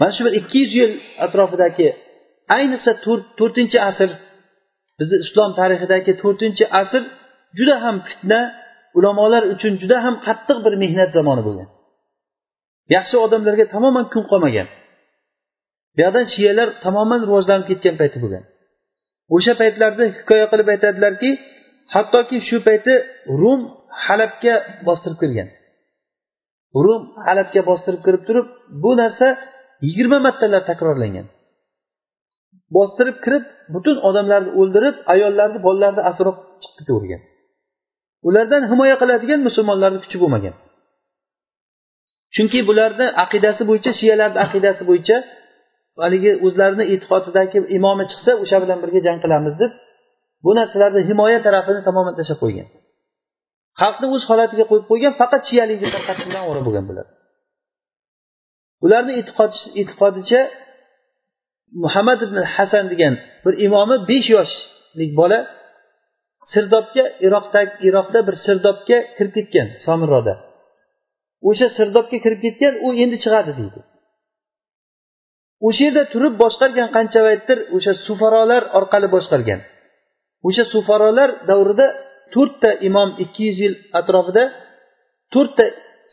[SPEAKER 2] Mana shu bir ikki yuz yil atrofidagi ayniqsa to'rtinchi asr bizni islom tarixidagi to'rtinchi asr juda ham fitna ulamolar uchun juda ham qattiq bir mehnat zamoni bo'lgan. Yaxshi odamlarga tamoman kun qolmagan. Buyoqdan shiyalar tamoman rivojlanib ketgan payti bo'lgan. O'sha paytlarda hikoya qilib aytadilarki hattoki shu payti rum halabga bostirib kirgan. Rum halabga bostirib kirib turib bu narsa yigirma martalar takrorlangan. Bostirib kirib butun odamlarni o'ldirib ayollarni bolalarni asrab chiqib ketavergan ulardan himoya qiladigan musulmonlarni kuchi bo'lmagan. Chunki bularni aqidasi bo'yicha shiyalarni aqidasi bo'yicha haligi o'zlarini e'tiqodidagi imomi chiqsa o'sha bilan birga jang qilamiz deb bu narsalarni himoya tarafini tamoman tashlab qo'ygan. Xalqni o'z holatiga qo'yib qo'ygan faqat shiyalikni tarqatish bilan ovora bo'lgan bular. Ularni e'tiqodicha muhammad ibn hasan degan bir imomi besh yoshlik bola sirdobga iroqdagi iroqda bir sirdobga kirib ketgan somirroda. O'sha sirdobga kirib ketgan u endi chiqadi deydi. O'sha yerda turib boshqargan qancha paytdir o'sha sufarolar orqali boshqargan. O'sha sufarolar davrida to'rtta imom ikki yuz yil atrofida to'rtta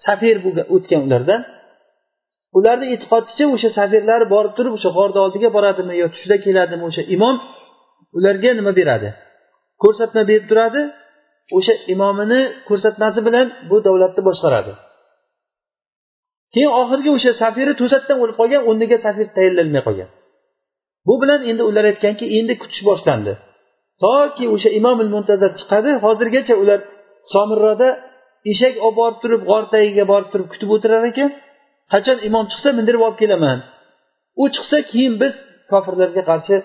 [SPEAKER 2] safir o'tgan ulardan ularni e'tiqodicha o'sha safirlari borib turib o'sha g'orni oldiga boradimi yo tushda keladimi o'sha imom ularga nima beradi? Ko'rsatma berib turadi o'sha imomini ko'rsatmasi bilan bu davlatni boshqaradi. Keyin oxirgi o'sha safiri to'satdan o'lib qolgan o'rniga safir tayinlanmay qolgan. Bu bilan endi ular aytganki endi kutish boshlandi. Toki o'sha imomil muntazar chiqadi hozirgacha ular somirroda eshak olib borib turib g'or tagiga borib turib kutib o'tirar ekan. Qachon imom chiqsa mindirib olib kelaman. U chiqsa keyin biz kofirlarga qarshi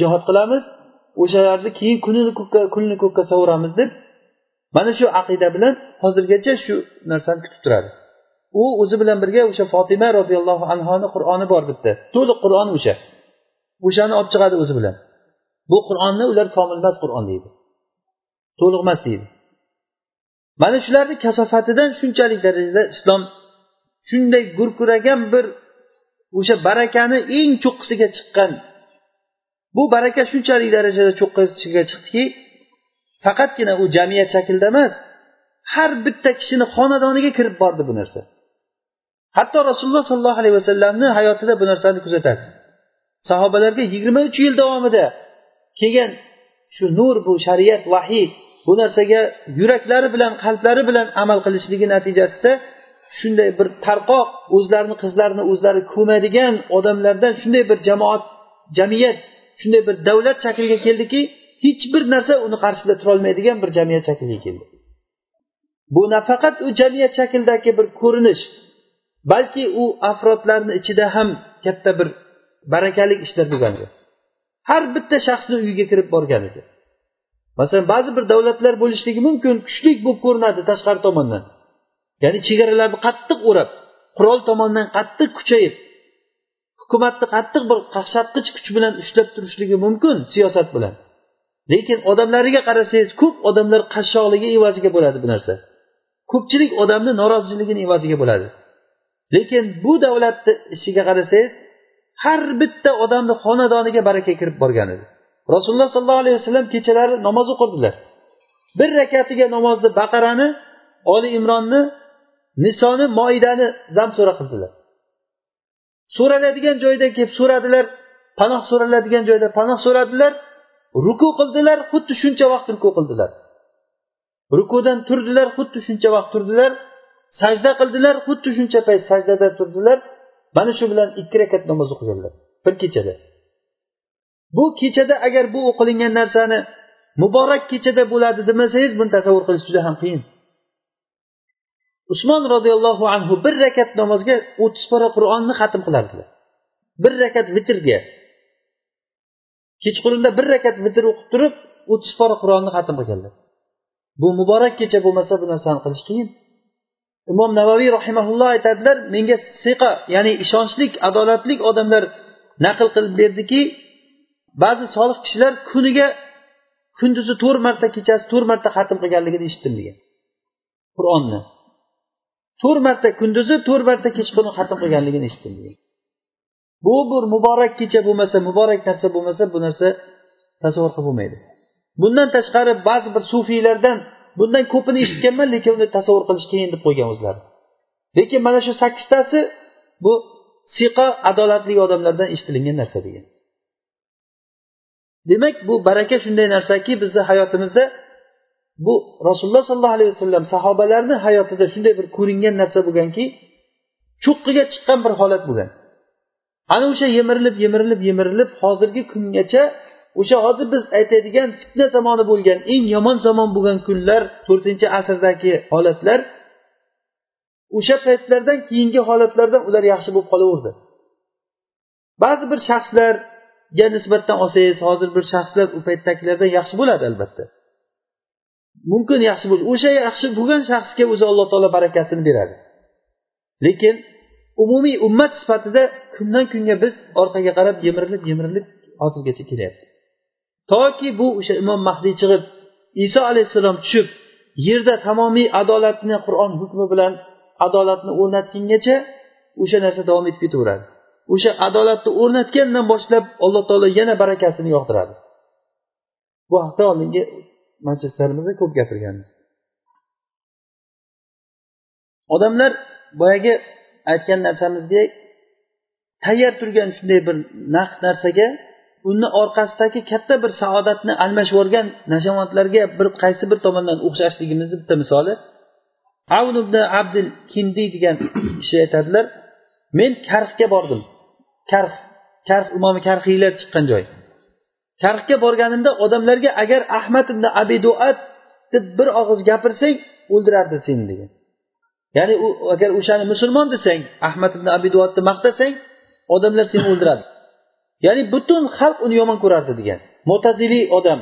[SPEAKER 2] jihod qilamiz. O'shalarni keyin kunini ko'kka kunini ko'kka sovuramiz deb mana shu aqida bilan hozirgacha shu narsani kutib turadi. U o'zi bilan birga o'sha fotima roziyallohu anhoni qur'oni bor bitta. To'liq qur'on o'sha. O'shani olib chiqadi o'zi bilan. Bu qur'onni ular komilmas qur'on deydi. To'liqmas deydi. Mana shularni kasofatidan shunchalik darajada islom shunday gurkuragan bir o'sha barakani eng cho'qqisiga chiqqan. Bu baraka shunchalik darajada cho'qqisiga chiqdiki faqatgina u jamiyat shaklida emas har bitta kishini xonadoniga kirib bordi bu narsa. Hatto rasululloh sollallohu alayhi vasallamni hayotida bu narsani kuzatasiz sahobalarga yigirma uch yil davomida kelgan shu nur bu shariat vahiy bu narsaga yuraklari bilan qalblari bilan amal qilishligi natijasida shunday bir tarqoq o'zlarini qizlarini o'zlari ko'madigan odamlardan shunday bir jamoat jamiyat shunday bir davlat shakliga keldiki hech bir narsa uni qarshisida turolmaydigan bir jamiyat shakliga keldi. Bu nafaqat u jamiyat shaklidagi bir ko'rinish balki u afrodlarni ichida ham katta bir barakali ishlar bo'lgan har bitta shaxsni uyiga kirib borgan edi masalan ba'zi bir davlatlar bo'lishligi mumkin kuchli bo'lib ko'rinadi tashqari tomondan. Ya'ni chegaralarni qattiq o'rab qurol tomondan qattiq kuchayib hukumatni qattiq bir qaqshatqich kuch bilan ushlab turishligi mumkin siyosat bilan. Lekin odamlariga qarasangiz ko'p odamlar qashshoqligi evaziga bo'ladi bu narsa. Ko'pchilik odamni noroziligini evaziga bo'ladi. Lekin bu davlatni ishiga qarasangiz har bitta odamni xonadoniga baraka kirib borgan edi. Rasululloh sollallohu alayhi vasallam kechalari namoz o'qirdilar. Bir rakatiga namozni baqarani oli imronni nisoni moidani so'ra qildilar. So'raladigan joyda kelib so'radilar panoh so'raladigan joyda panoh so'radilar ruku qildilar xuddi shuncha vaqt ruku qildilar. Rukudan turdilar xuddi shuncha vaqt turdilar. Sajda qildilar xuddi shuncha payt sajdada turdilar. Mana shu bilan ikki rakat namoz o'qiganlar bir kechada. Bu kechada agar bu o'qilingan narsani muborak kechada bo'ladi demasangiz buni tasavvur qilish juda ham qiyin. Usmon roziyallohu anhu bir rakat namozga o'ttiz pora qur'onni xatm qilardilar. Bir rakat vitrga. Kechqurunda bir rakat vitr o'qib turib o'ttiz pora qur'onni xatm qilganlar. Bu muborak kecha bo'lmasa bu narsani qilish qiyin. Imom navaviy rahimaulloh aytadilar menga siqa ya'ni ishonchli adolatli odamlar naql qilib berdiki ba'zi solih kishilar kuniga kunduzi to'rt marta kechasi to'rt marta xatm qilganligini eshitdim degan. Qur'onni. To'rt marta kunduzi to'rt marta kechqurun xatm qilganligini eshitdim degan. Bu bir muborak kecha bo'lmasa muborak narsa bo'lmasa bu narsa tasavvur qilib bo'lmaydi. Bundan tashqari ba'zi bir sufiylardan bundan ko'pini eshitganman lekin uni tasavvur qilish qiyin deb qo'ygan o'zlari. Lekin mana shu sakkiztasi bu siqa adolatli odamlardan eshitilingan narsa degan. Demak bu baraka shunday narsaki bizni hayotimizda bu rasululloh sollallohu alayhi vasallam sahobalarni hayotida shunday bir ko'ringan narsa bo'lganki cho'qqiga chiqqan bir holat bo'lgan. Ana o'sha yemirilib yemirilib yemirilib hozirgi kungacha o'sha hozir biz aytadigan fitna zamoni bo'lgan eng yomon zamon bo'lgan kunlar to'rtinchi asrdagi holatlar o'sha paytlardan keyingi holatlardan ular yaxshi bo'lib qolaverdi. Ba'zi bir shaxslarga nisbatan olsangiz hozir bir shaxslar u paytdagilardan yaxshi bo'ladi albatta. Mumkin yaxshi bo'l o'sha yaxshi bo'lgan shaxsga o'zi alloh taolo barakasini beradi. Lekin umumiy ummat sifatida kundan kunga biz orqaga qarab yemirilib yemirilib hozirgacha kelyapti. Toki bu o'sha imom mahdiy chiqib iso alayhissalom tushib yerda tamomiy adolatni qur'on hukmi bilan adolatni o'rnatgungacha o'sha narsa davom etib ketaveradi. O'sha adolatni o'rnatgandan boshlab alloh taolo yana barakasini yog'diradi bu haqda oldingi majlislarimizda ko'p gapirganmiz. Odamlar boyagi aytgan narsamizdek tayyor turgan shunday bir naq narsaga uni orqasidagi katta bir saodatni almashib yuborgan nashavandlarga bir qaysi bir tomondan o'xshashligimizni bitta misoli. Avn ibn abdil kindiy degan kishi aytadilar men karxga bordim. Karx karx imomi karxiylar chiqqan joy. Karxga borganimda odamlarga agar ahmad ibn abiduat deb bir og'iz gapirsang o'ldirardi seni degan. Ya'ni u agar o'shani musulmon desang ahmad ibn abiduatni maqtasang odamlar seni o'ldiradi. Ya'ni butun xalq uni yomon ko'rardi degan. Mo'taziliy odam.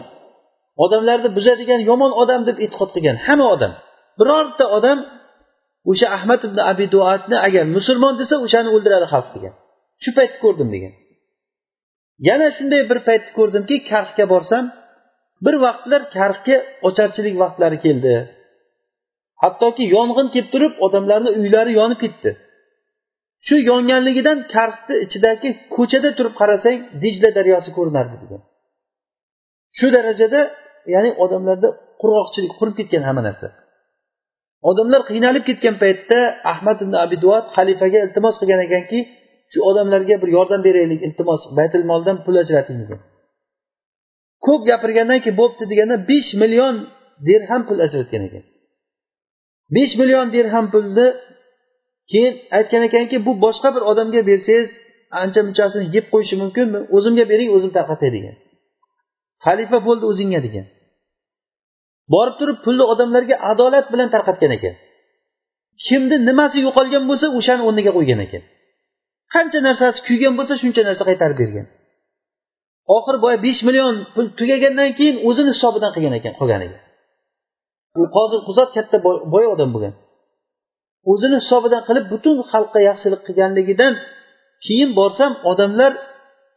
[SPEAKER 2] Odamlarni buzadigan yomon odam deb e'tiqod qilgan hamma odam. Birorta odam o'sha ahmad ibn abiduatni agar musulmon desa o'shani o'ldiradi xalq degan. Shu paytni ko'rdim degan. Yana shunday bir paytni ko'rdimki karxga borsam bir vaqtlar karxga ocharchilik vaqtlari keldi. Hattoki yong'in kelib turib odamlarni uylari yonib ketdi. Shu yonganligidan karsni ichidagi ko'chada turib qarasang dijla daryosi ko'rinardi degan shu darajada ya'ni odamlarda qurg'oqchilik qurib ketgan hamma narsa. Odamlar qiynalib ketgan paytda ahmad ibn abiduat xalifaga iltimos qilgan ekanki shu odamlarga bir yordam beraylik iltimos baytul moldan pul ajrating degan ko'p gapirgandan keyin bo'pti deganda besh million dirham pul ajratgan ekan. Besh million dirham pulni keyin aytgan ekanki bu boshqa bir odamga bersangiz ancha munchasini yeb qo'yishi mumkin o'zimga bering o'zim tarqatay degan. Xalifa bo'ldi o'zingga degan. Borib turib pulni odamlarga adolat bilan tarqatgan ekan. Kimni nimasi yo'qolgan bo'lsa o'shani o'rniga qo'ygan ekan. Qancha narsasi kuygan bo'lsa shuncha narsa qaytarib bergan. Oxiri boya besh million pul tugagandan keyin o'zini hisobidan qilgan ekan qolganiga. U qozi quzot katta boy odam bo'lgan. O'zini hisobidan qilib butun xalqqa yaxshilik qilganligidan keyin borsam odamlar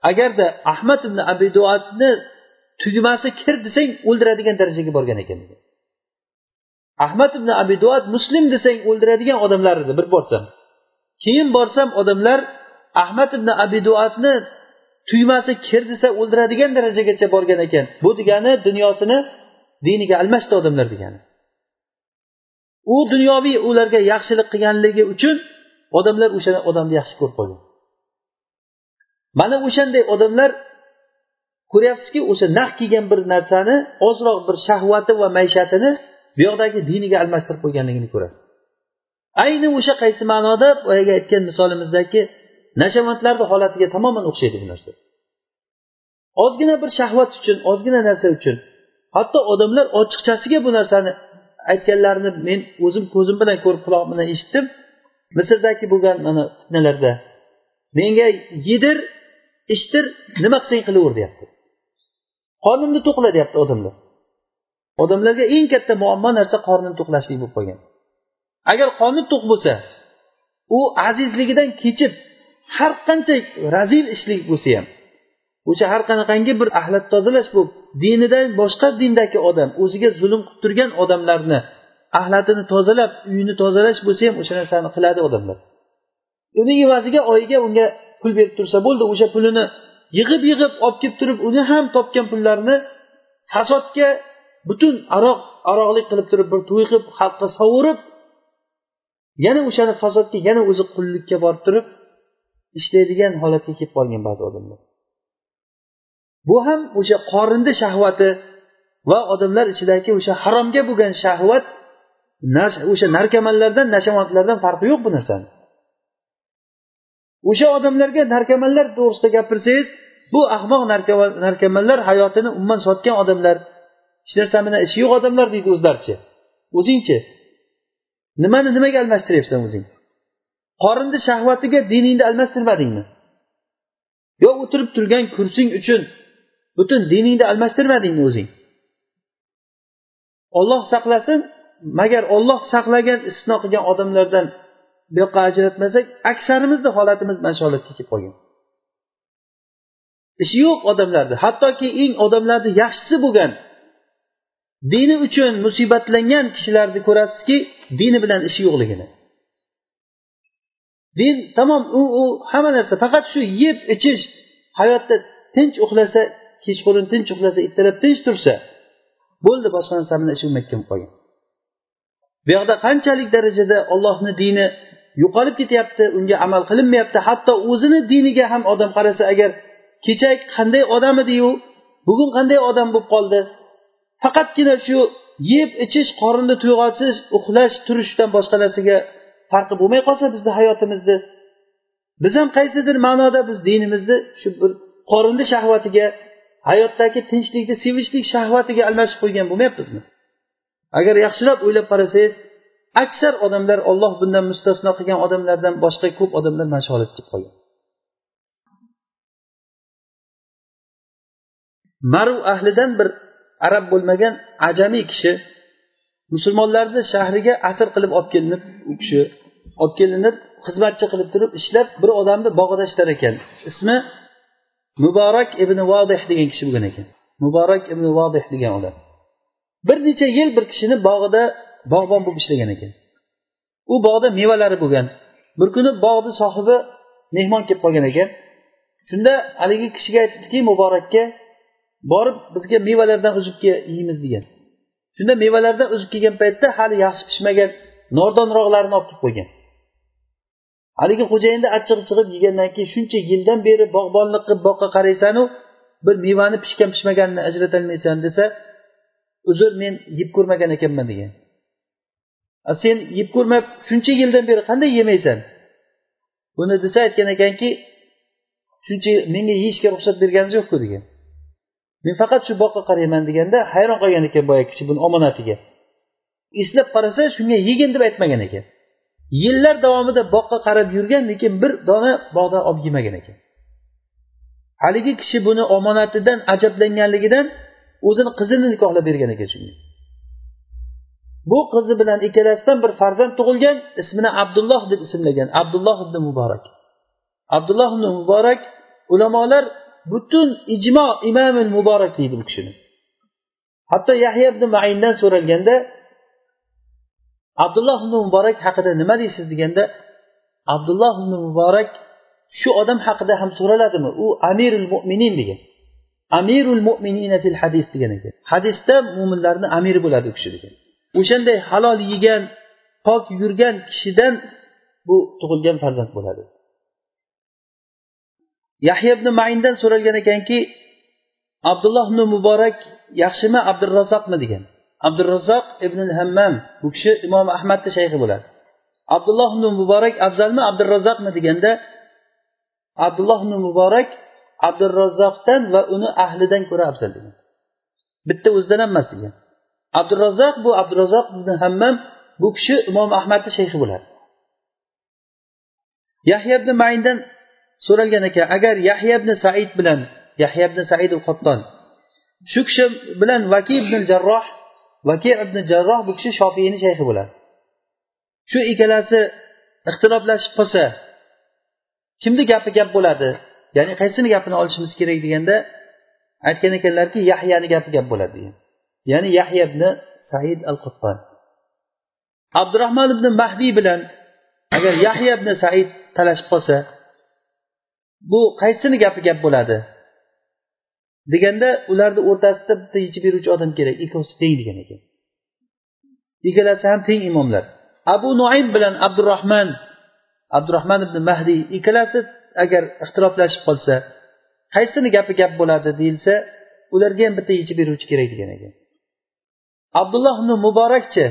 [SPEAKER 2] agarda ahmad ibn abiduatni tugmasi kir desang o'ldiradigan darajaga borgan ekan. Ahmad ibn abiduat muslim desang o'ldiradigan odamlar edi bir borsam. Keyin borsam odamlar ahmad ibn abiduatni tuymasi kir desa o'ldiradigan darajagacha borgan ekan. Bu degani dunyosini diniga almashdi odamlar degani. U dunyoviy ularga yaxshilik qilganligi uchun odamlar o'sha odamni yaxshi ko'rib qolgan mana o'shanday odamlar ko'ryapsizki o'sha naq kelgan bir narsani ozroq bir shahvati va maishatini bu yoqdagi diniga almashtirib qo'yganligini ko'rasiz ayni o'sha qaysi ma'noda boyagi aytgan misolimizdagi nashavandlarni holatiga tamoman o'xshaydi bu narsa. Ozgina bir shahvat uchun ozgina narsa uchun hatto odamlar ochiqchasiga bu narsani aytganlarini men o'zim ko'zim bilan ko'rib quloq bilan eshitdim. Misrdagi bo'lgan mana fitnalarda menga yedir ichdir nima qilsang qilaver deyapti. Qornimni to'qla deyapti odamlar. Odamlarga eng katta muammo narsa qornini to'qlashlik bo'lib qolgan. Agar qorni to'q bo'lsa u azizligidan kechib har qancha razil ishlik bo'lsa ham o'sha har qanaqangi bir axlat tozalash bo'lib dinidan boshqa dindagi odam o'ziga zulm qilib turgan odamlarni axlatini tozalab uyini tozalash bo'lsa ham o'sha narsani qiladi odamlar. Uni evaziga oyiga unga pul berib tursa bo'ldi o'sha pulini yig'ib yig'ib olib kelib turib uni ham topgan pullarini fasodga butun aroq aroqlik qilib turib bir to'y qilib xalqqa sovurib yana o'shani fasodga yana o'zi qullikka borib turib ishlaydigan holatga kelib qolgan ba'zi odamlar. Bu ham o'sha qorinni shahvati va odamlar ichidagi o'sha haromga bo'lgan shahvat o'sha narkomanlardan nashavandlardan farqi yo'q bu narsani. O'sha odamlarga narkomanlar to'g'risida gapirsangiz bu ahmoq narkomanlar hayotini umuman sotgan odamlar hech narsa bilan ishi yo'q odamlar deydi o'zlaricha. O'zingchi nimani nimaga almashtiryapsan o'zing? Qorinni shahvatiga diningni almashtirmadingmi? Yo o'tirib turgan kursing uchun butun diningni almashtirmadingmi o'zing? Olloh saqlasin. Magar olloh saqlagan istisno qilgan odamlardan bu yoqqa ajratmasak aksarimizni holatimiz mana shu holatga kelib qolgan. Ishi yo'q odamlarni hattoki eng odamlarni yaxshisi bo'lgan dini uchun musibatlangan kishilarni ko'rasizki dini bilan ishi yo'qligini. Din tamom u u hamma narsa. Faqat shu yeb ichish hayotda tinch uxlasa kechqurun tinch uxlasa ertalab tinch tursa bo'ldi boshqa narsa bilan ishi bo'lmayotgan bo'lib qolgan. Bu yoqda qanchalik darajada ollohni dini yo'qolib ketyapti unga amal qilinmayapti hatto o'zini diniga ham odam qarasa agar kecha qanday odam ediyu bugun qanday odam bo'lib qoldi? Faqatgina shu yeb ichish qorinni to'yg'otish uxlash turishdan boshqa narsaga farqi bo'lmay qolsa bizni hayotimizni biz ham qaysidir ma'noda biz dinimizni shu bir qorinni shahvatiga hayotdagi tinchlikni sevishlik shahvatiga almashib qo'ygan bo'lmayapmizmi? Agar yaxshilab o'ylab qarasangiz aksar odamlar olloh bundan mustasno qilgan odamlardan boshqa ko'p odamlar mana shu holatga kelib qolgan. Maru ahlidan bir arab bo'lmagan ajamiy kishi musulmonlarni shahriga asr qilib olib kelinib u kishi olib kelinib xizmatchi qilib turib ishlab bir odamni bog'ida ishlar ekan. Ismi muborak ibn vodih degan kishi bo'lgan ekan. Muborak ibn vodih degan odam. Bir necha yil bir kishini bog'ida bog'bon bo'lib ishlagan ekan. U bog'da mevalari bo'lgan. Bir kuni bog'ni sohibi mehmon kelib qolgan ekan. Shunda haligi kishiga aytibdiki muborakka borib bizga mevalardan uzib kel yeymiz degan. Shunda mevalardan uzib kelgan paytda hali yaxshi pishmagan nordonroqlarini olib kelib qo'ygan. Haligi xo'jayinni achchig'i chiqib yegandan keyin shuncha yildan beri bog'bonlik qilib boqqa qaraysanu bir mevani pishgan pishmaganini ajratolmaysan desa uzr men yeb ko'rmagan ekanman degan. Sen yeb ko'rmab shuncha yildan beri qanday yemaysan? Buni desa aytgan ekanki shuncha menga yeyishga ruxsat berganingiz yo'qku degan. Men faqat shu boqqa qarayman deganda hayron qolgan ekan boyagi kishi buni omonatiga. Eslab qarasa shunga yegin deb aytmagan ekan. Yillar davomida boqqa qarab yurgan lekin bir dona bog'dan olib yemagan ekan. Haligi kishi buni omonatidan ajablanganligidan o'zini qizini nikohlab bergan ekan shunga. Bu qizi bilan ikkalasidan bir farzand tug'ilgan ismini abdulloh deb ismlagan abdulloh ibn muborak. Abdulloh ibn muborak ulamolar butun ijmo imomil muborak deydi bu kishini. Hatto yahya ibn maindan so'ralganda abdulloh ibn muborak haqida nima deysiz deganda abdulloh ibn muborak shu odam haqida ham so'raladimi? U amirul mo'minin degan. Amirul mo'minina fil hadis degan ekan. Hadisda mo'minlarni amiri bo'ladi u kishi degan. O'shanday halol yegan pok yurgan kishidan bu tug'ilgan farzand bo'ladi. Yahya ibn maindan so'ralgan ekanki abdulloh ibn muborak yaxshimi abdurazzoqmi degan. Abdurazzoq ibn hammam bu kishi imom ahmadni shayxi bo'ladi. Abdulloh ibn muborak afzalmi? Abdurazzoqmi deganda abdulloh ibn muborak abdurazzoqdan va uni ahlidan ko'ra afzal degan bitta o'zidan ham emas degan. Abdurazzoq bu abdurazzoq ibn hammam bu kishi imom ahmadni shayxi bo'ladi. Yahya ibn maindan so'ralgan ekan agar yahya ibn said bilan yahya ibn said qotton shu kishi bilan vaki ibn jarroh vaki ibn jarroh bu kishi shofiyni shayxi bo'ladi. Shu ikkalasi ixtiloflashib qolsa kimni gapi gap bo'ladi? Ya'ni qaysini gapini olishimiz kerak deganda aytgan ekanlarki yahyani gapi gap bo'ladi degan. Ya'ni yahya ibn said al qutton abdurahmon ibn mahdiy bilan agar yahya ibn said talashib qolsa bu qaysini gapi gap bo'ladi? Deganda ularni o'rtasida bitta yechib beruvchi odam kerak. Ikkovsi teng degan ekan. Ikkalasi ham teng imomlar. Abu nuaym bilan abdurahmon abdurahmon ibn mahdiy ikkalasi agar ixtiloflashib qolsa qaysini gapi gap bo'ladi deyilsa ularga ham bitta yechib beruvchi kerak degan ekan. Abdulloh ibn muborakchi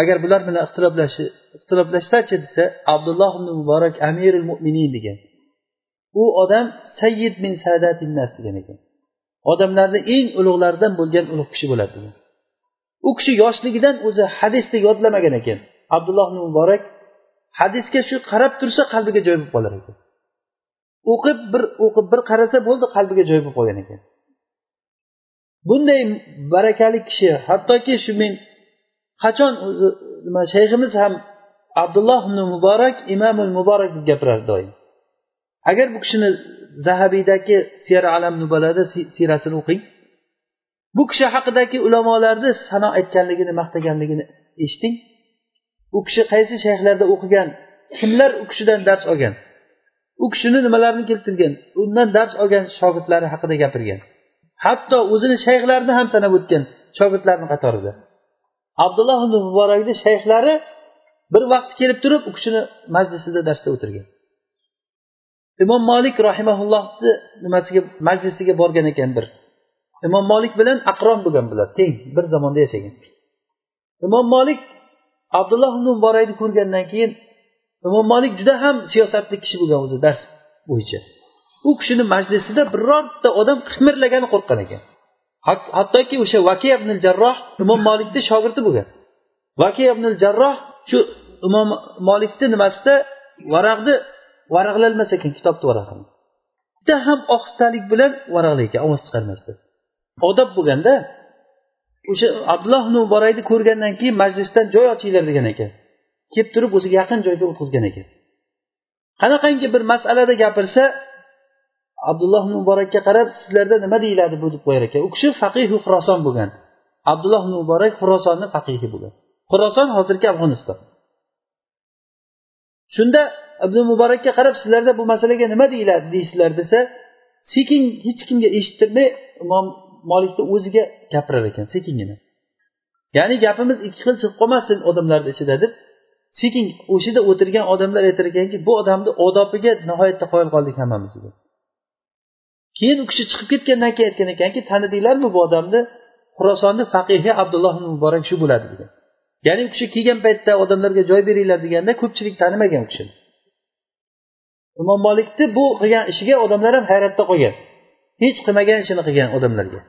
[SPEAKER 2] agar bular bilan ixtiloflashsachi desa abdulloh ibn muborak amirul mo'minin degan. U odam sayyid min sadatinnas degan ekan. Odamlarni eng ulug'laridan bo'lgan ulug' kishi bo'ladi. U kishi yoshligidan o'zi hadisni yodlamagan ekan. Abdulloh ibn muborak hadisga shu qarab tursa qalbiga joy bo'lib qolar ekan. O'qib bir o'qib bir qarasa bo'ldi qalbiga joy bo'lib qolgan ekan. Bunday barakali kishi hattoki shu men qachon o'zi nima shayximiz ham abdulloh ibn muborak imomul muborak deb gapirardi doim. Agar bu kishini zahabiydagi siyar alam nubalada siyrasini o'qing. Bu kishi haqidagi ulamolarni sano aytganligini maqtaganligini eshiting u kishi qaysi shayxlarda o'qigan kimlar u kishidan dars olgan? U kishini nimalarni keltirgan undan dars olgan shogirdlari haqida gapirgan. Hatto o'zini shayxlarini ham sanab o'tgan shogirdlarni qatorida. Abdulloh ibn muborakni shayxlari bir vaqt kelib turib u kishini majlisida darsda o'tirgan. Imom molik rahimaullohni nimasiga majlisiga borgan ekan bir. Imom molik bilan aqron bo'lgan bular teng bir zamonda yashagan. Imom molik abdulloh ibn muborakni ko'rgandan keyin imom molik juda ham siyosatli kishi bo'lgan o'zi dars bo'yicha. U kishini majlisida birorta odam qimirlagani qo'rqqan ekan. Hattoki o'sha vakiy ibn jarroh imom molikni shogirdi bo'lgan. Vakiy ibn jarroh shu imom molikni nimasida varaqni varaqlanmas ekan kitobni varaqini juda ham ohistalik bilan varaqlaykan ovoz chiqarmasdan odob bo'lganda o'sha abdulloh ibn muborakni ko'rgandan keyin majlisdan joy ochinglar degan ekan. Kelib turib o'ziga yaqin joyga o'tkazgan ekan. Qanaqangi bir masalada gapirsa abdulloh muborakka qarab sizlarda nima deyiladi bu deb qo'yar ekan. U kishi faqihu xuroson bo'lgan. Abdulloh muborak xurosonni faqihi bo'lgan. Xuroson hozirgi afg'oniston shunda ibn muborakka qarab sizlarda bu masalaga nima deyiladi deysizlar desa sekin hech kimga eshittirmay imom molikni o'ziga gapirar ekan sekingina. Ya'ni gapimiz ikki xil chiqib qolmasin odamlarni ichida deb sekin o'sha yerda o'tirgan odamlar aytar ekanki bu odamni odobiga nihoyatda qoyil qoldik hammamiz keyin u kishi chiqib ketgandan keyin aytgan ekanki tanidinglarmi bu odamni? Xurosonni faqihi abdulloh muborak shu bo'ladi degan ya'ni u kishi kelgan paytda odamlarga joy beringlar deganda ko'pchilik tanimagan u kishini. Imom molikni bu qilgan ishiga odamlar ham hayratda qolgan. Hech qilmagan ishini qilgan odamlarga.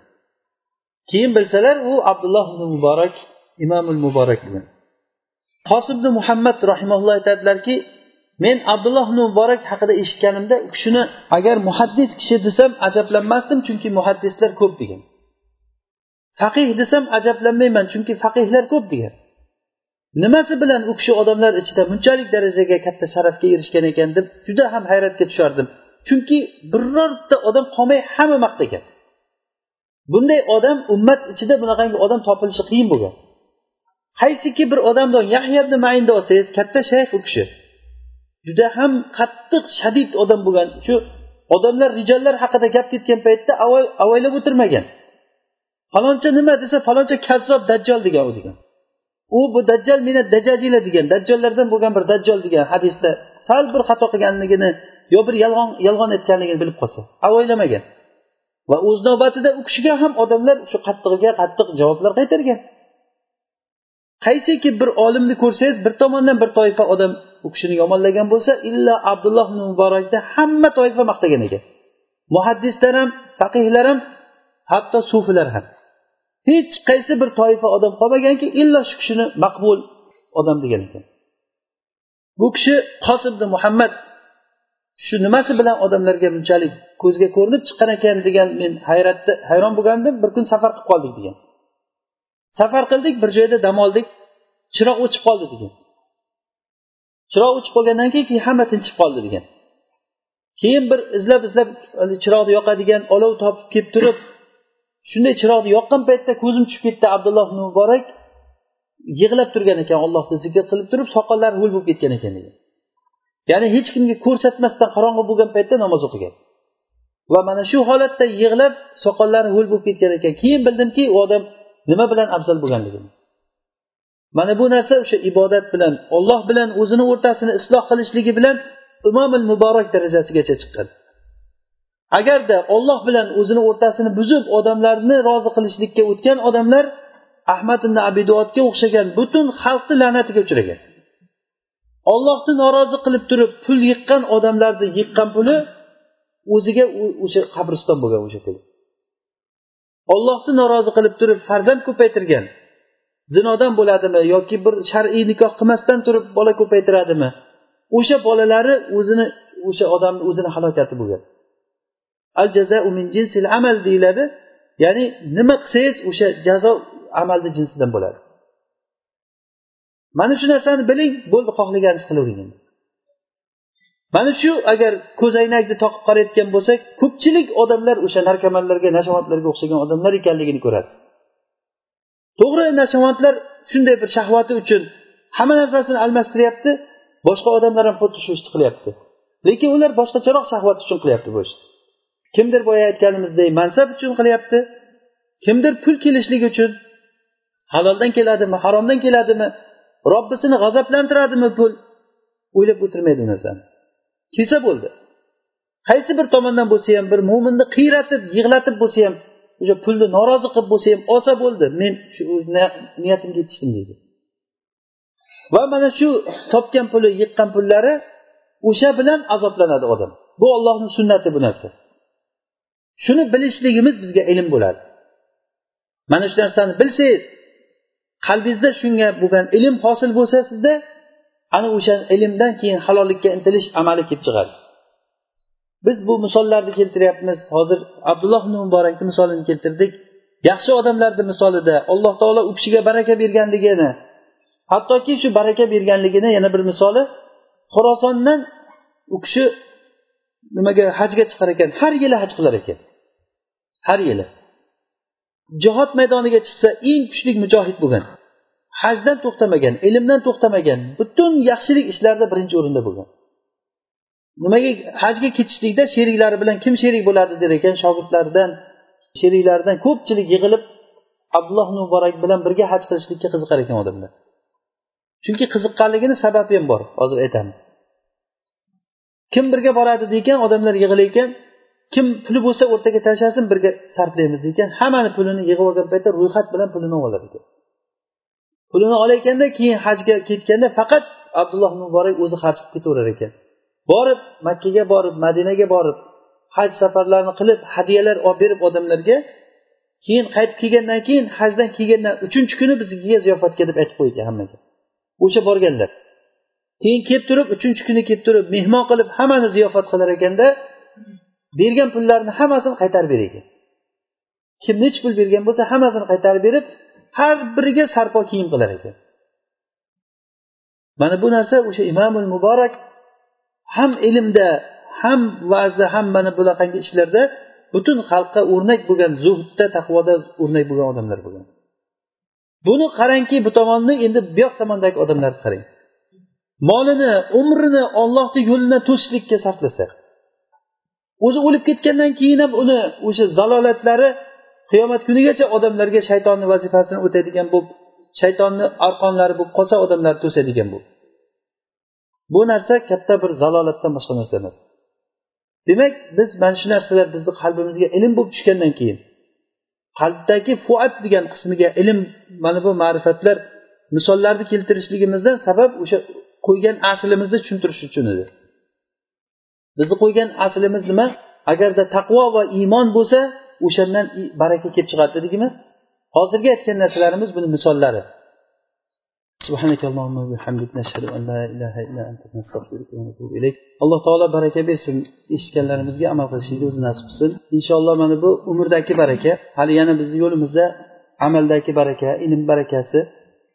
[SPEAKER 2] Keyin bilsalar u abdulloh ibn muborak imomul muborak degan. Qosim ibn muhammad rahimaulloh aytadilarki men abdulloh ibn muborak haqida eshitganimda u kishini agar muhaddis kishi desam ajablanmasdim chunki muhaddislar ko'p degan. Faqih desam ajablanmayman chunki faqihlar ko'p degan. Nimasi bilan u kishi odamlar ichida bunchalik darajaga katta sharafga erishgan ekan deb juda ham hayratga tushardim. Chunki birorta odam qolmay hamma maqtagan bunday odam ummat ichida bunaqangi odam topilishi qiyin bo'lgan. Qaysiki bir odamni yahya ibn mainni olsangiz katta shayx u kishi. Juda ham qattiq shadid odam bo'lgan. Shu odamlar rijollar haqida gap ketgan paytda avaylab o'tirmagan. Faloncha nima desa faloncha kazzob dajjol degan u degan. U bu dajjal meni dajajila degan dajjollardan bo'lgan bir dajjol degan hadisda sal bir xato qilganligini yo bir yolg'on yolg'on aytganligini bilib qolsa o'ylamagan. va o'z navbatida u kishiga ham odamlar shu qattig'iga qattiq javoblar qaytargan. Qaysiki bir olimni ko'rsangiz bir tomondan bir toifa odam u kishini yomonlagan bo'lsa illo abdulloh muborakni hamma toifa maqtagan ekan. Muhaddislar ham faqihlar ham hatto sufilar ham. Hech qaysi bir toifa odam qolmaganki illo shu kishini maqbul odam degan ekan. Bu kishi qosimni muhammad shu nimasi bilan odamlarga bunchalik ko'zga ko'rinib chiqqan ekan degan men hayratda hayron bo'lgandim bir kun safar qilib qoldik degan. Safar qildik bir joyda dam oldik chiroq o'chib qoldi degan. Chiroq o'chib qolgandan keyin keyin hamma tinchib qoldi degan. Keyin bir izlab izlab chiroqni yoqadigan olov topib kelib turib shunday chiroqni yoqqan paytda ko'zim tushib ketdi abdulloh muborak yig'lab turgan ekan ollohni zikr qilib turib soqollari ho'l bo'lib ketgan ekan degan ya'ni hech kimga ko'rsatmasdan qorong'i bo'lgan paytda namoz o'qigan. Va mana shu holatda yig'lab soqollari ho'l bo'lib ketgan ekan. Keyin bildimki u odam nima bilan afzal bo'lganligini. Mana bu narsa o'sha ibodat bilan olloh bilan o'zini o'rtasini isloh qilishligi bilan imomil muborak darajasigacha chiqqan. Agarda olloh bilan o'zini o'rtasini buzib odamlarni rozi qilishlikka o'tgan odamlar ahmad ibn abiduvotga o'xshagan butun xalqni la'natiga uchragan. Ollohni norozi qilib turib pul yiqqan odamlarni yiqqan puli o'ziga o'sha qabriston bo'lgan o'sha pul. Ollohni norozi qilib turib farzand ko'paytirgan. Zinodan bo'ladimi yoki bir shar'iy nikoh qilmasdan turib bola ko'paytiradimi? O'sha bolalari o'zini o'sha odamni o'zini halokati bo'lgan. Al jazau min jinsil amal deyiladi. Ya'ni nima qilsangiz o'sha jazo amalni jinsidan bo'ladi. Mana shu narsani biling bo'ldi xohlaganingizni qilavering mana shu agar ko'zoynakni toqib qarayotgan bo'lsak ko'pchilik odamlar o'sha narkomanlarga nashavandlarga o'xshagan odamlar ekanligini ko'radi. To'g'ri nashavandlar shunday bir shahvati uchun hamma narsasini almashtiryapti boshqa odamlar ham xuddi shu ishni qilyapti. Lekin ular boshqacharoq shahvat uchun qilyapti bu ishni. Kimdir boya aytganimizdek mansab uchun qilyapti. Kimdir pul kelishligi uchun haloldan keladimi haromdan keladimi robbisini g'azablantiradimi pul? O'ylab o'tirmaydi u narsani kelsa bo'ldi. Qaysi bir tomondan bo'lsa ham bir mo'minni qiyratib yig'latib bo'lsa ham o'sha pulni norozi qilib bo'lsa ham olsa bo'ldi. Men shu niyatimga yetishdim deydi. Va mana shu topgan puli yiqqan pullari o'sha bilan azoblanadi odam. Bu ollohni sunnati bu narsa. Shuni bilishligimiz bizga ilm bo'ladi. Mana shu narsani bilsangiz qalbingizda shunga bo'lgan ilm hosil bo'lsa sizda ana o'sha ilmdan keyin halollikka intilish amali kelib chiqadi. Biz bu misollarni keltiryapmiz. Hozir abdulloh ibn muborakni misolini keltirdik. Yaxshi odamlarni misolida alloh taolo u kishiga baraka berganligini hattoki shu baraka berganligini yana bir misoli xorosondan u kishi nimaga hajga chiqar ekan? Har yili haj qilar ekan. Har yili. Jihod maydoniga chiqsa eng kuchli mujohid bo'lgan. Hajdan to'xtamagan ilmdan to'xtamagan butun yaxshilik ishlarida birinchi o'rinda bo'lgan. Nimaga hajga ketishlikda sheriklari bilan kim sherik bo'ladi der ekan shogirdlaridan sheriklaridan ko'pchilik yig'ilib abdulloh muborak bilan birga haj qilishlikka qiziqar ekan odamlar. Chunki qiziqqanligini sababi ham bor hozir aytamiz. Kim birga boradi deykan odamlar yig'ilar ekan kim puli bo'lsa o'rtaga tashlasin birga sarflaymiz deykan hammani pulini yig'ib olgan paytda ro'yxat bilan pulini olib olar ekan pulini olayotganda keyin hajga ketganda faqat abdulloh muborak o'zi haj qilib ketaverar ekan. Borib makkaga borib madinaga borib haj safarlarini qilib hadyalar olib berib odamlarga keyin qaytib kelgandan keyin hajdan kelgandan uchinchi kuni biznikiga ziyofatga deb aytib qo'ygan hammaga. O'sha borganlar. Keyin kelib turib uchinchi kuni kelib turib mehmon qilib hammani ziyofat qilar ekanda bergan pullarini hammasini qaytarib berar ekan kim nechi pul bergan bo'lsa hammasini qaytarib berib har biriga sarpo kiyim qilar ekan mana bu narsa o'sha imomul muborak ham ilmda ham va'zda ham mana bunaqangi ishlarda butun xalqqa o'rnak bo'lgan zuhdda taqvoda o'rnak bo'lgan odamlar bo'lgan. Buni qarangki bu tomonni endi bu yoq tomondagi odamlarni qarang. Molini umrini ollohni yo'lina to'sishlikka sarflasa o'zi o'lib ketgandan keyin ham uni o'sha zalolatlari qiyomat kunigacha odamlarga shaytonni vazifasini o'taydigan bo'lib shaytonni arqonlari bo'lib qolsa odamlar to'sadigan bo'lib. Bu narsa katta bir zalolatdan boshqa narsa emas. Demak biz mana shu narsalar bizni qalbimizga ilm bo'lib tushgandan keyin qalbdagi fuat degan qismiga ilm mana bu ma'rifatlar misollarni keltirishligimizdan sabab o'sha qo'ygan aslimizni tushuntirish uchun edi. Bizni qo'ygan aslimiz nima? Agarda taqvo va iymon bo'lsa o'shandan baraka kelib chiqadi dedikmi hozirgi aytgan narsalarimiz buni misollari. Alloh taolo baraka bersin eshitganlarimizga amal qilishlikni o'zi nasib qilsin. Inshaalloh mana bu umrdagi baraka hali yana bizni yo'limizda amaldagi baraka ilm barakasi.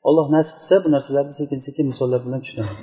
[SPEAKER 2] Alloh nasib qilsa bu narsalarni sekin sekin misollar bilan tushunamiz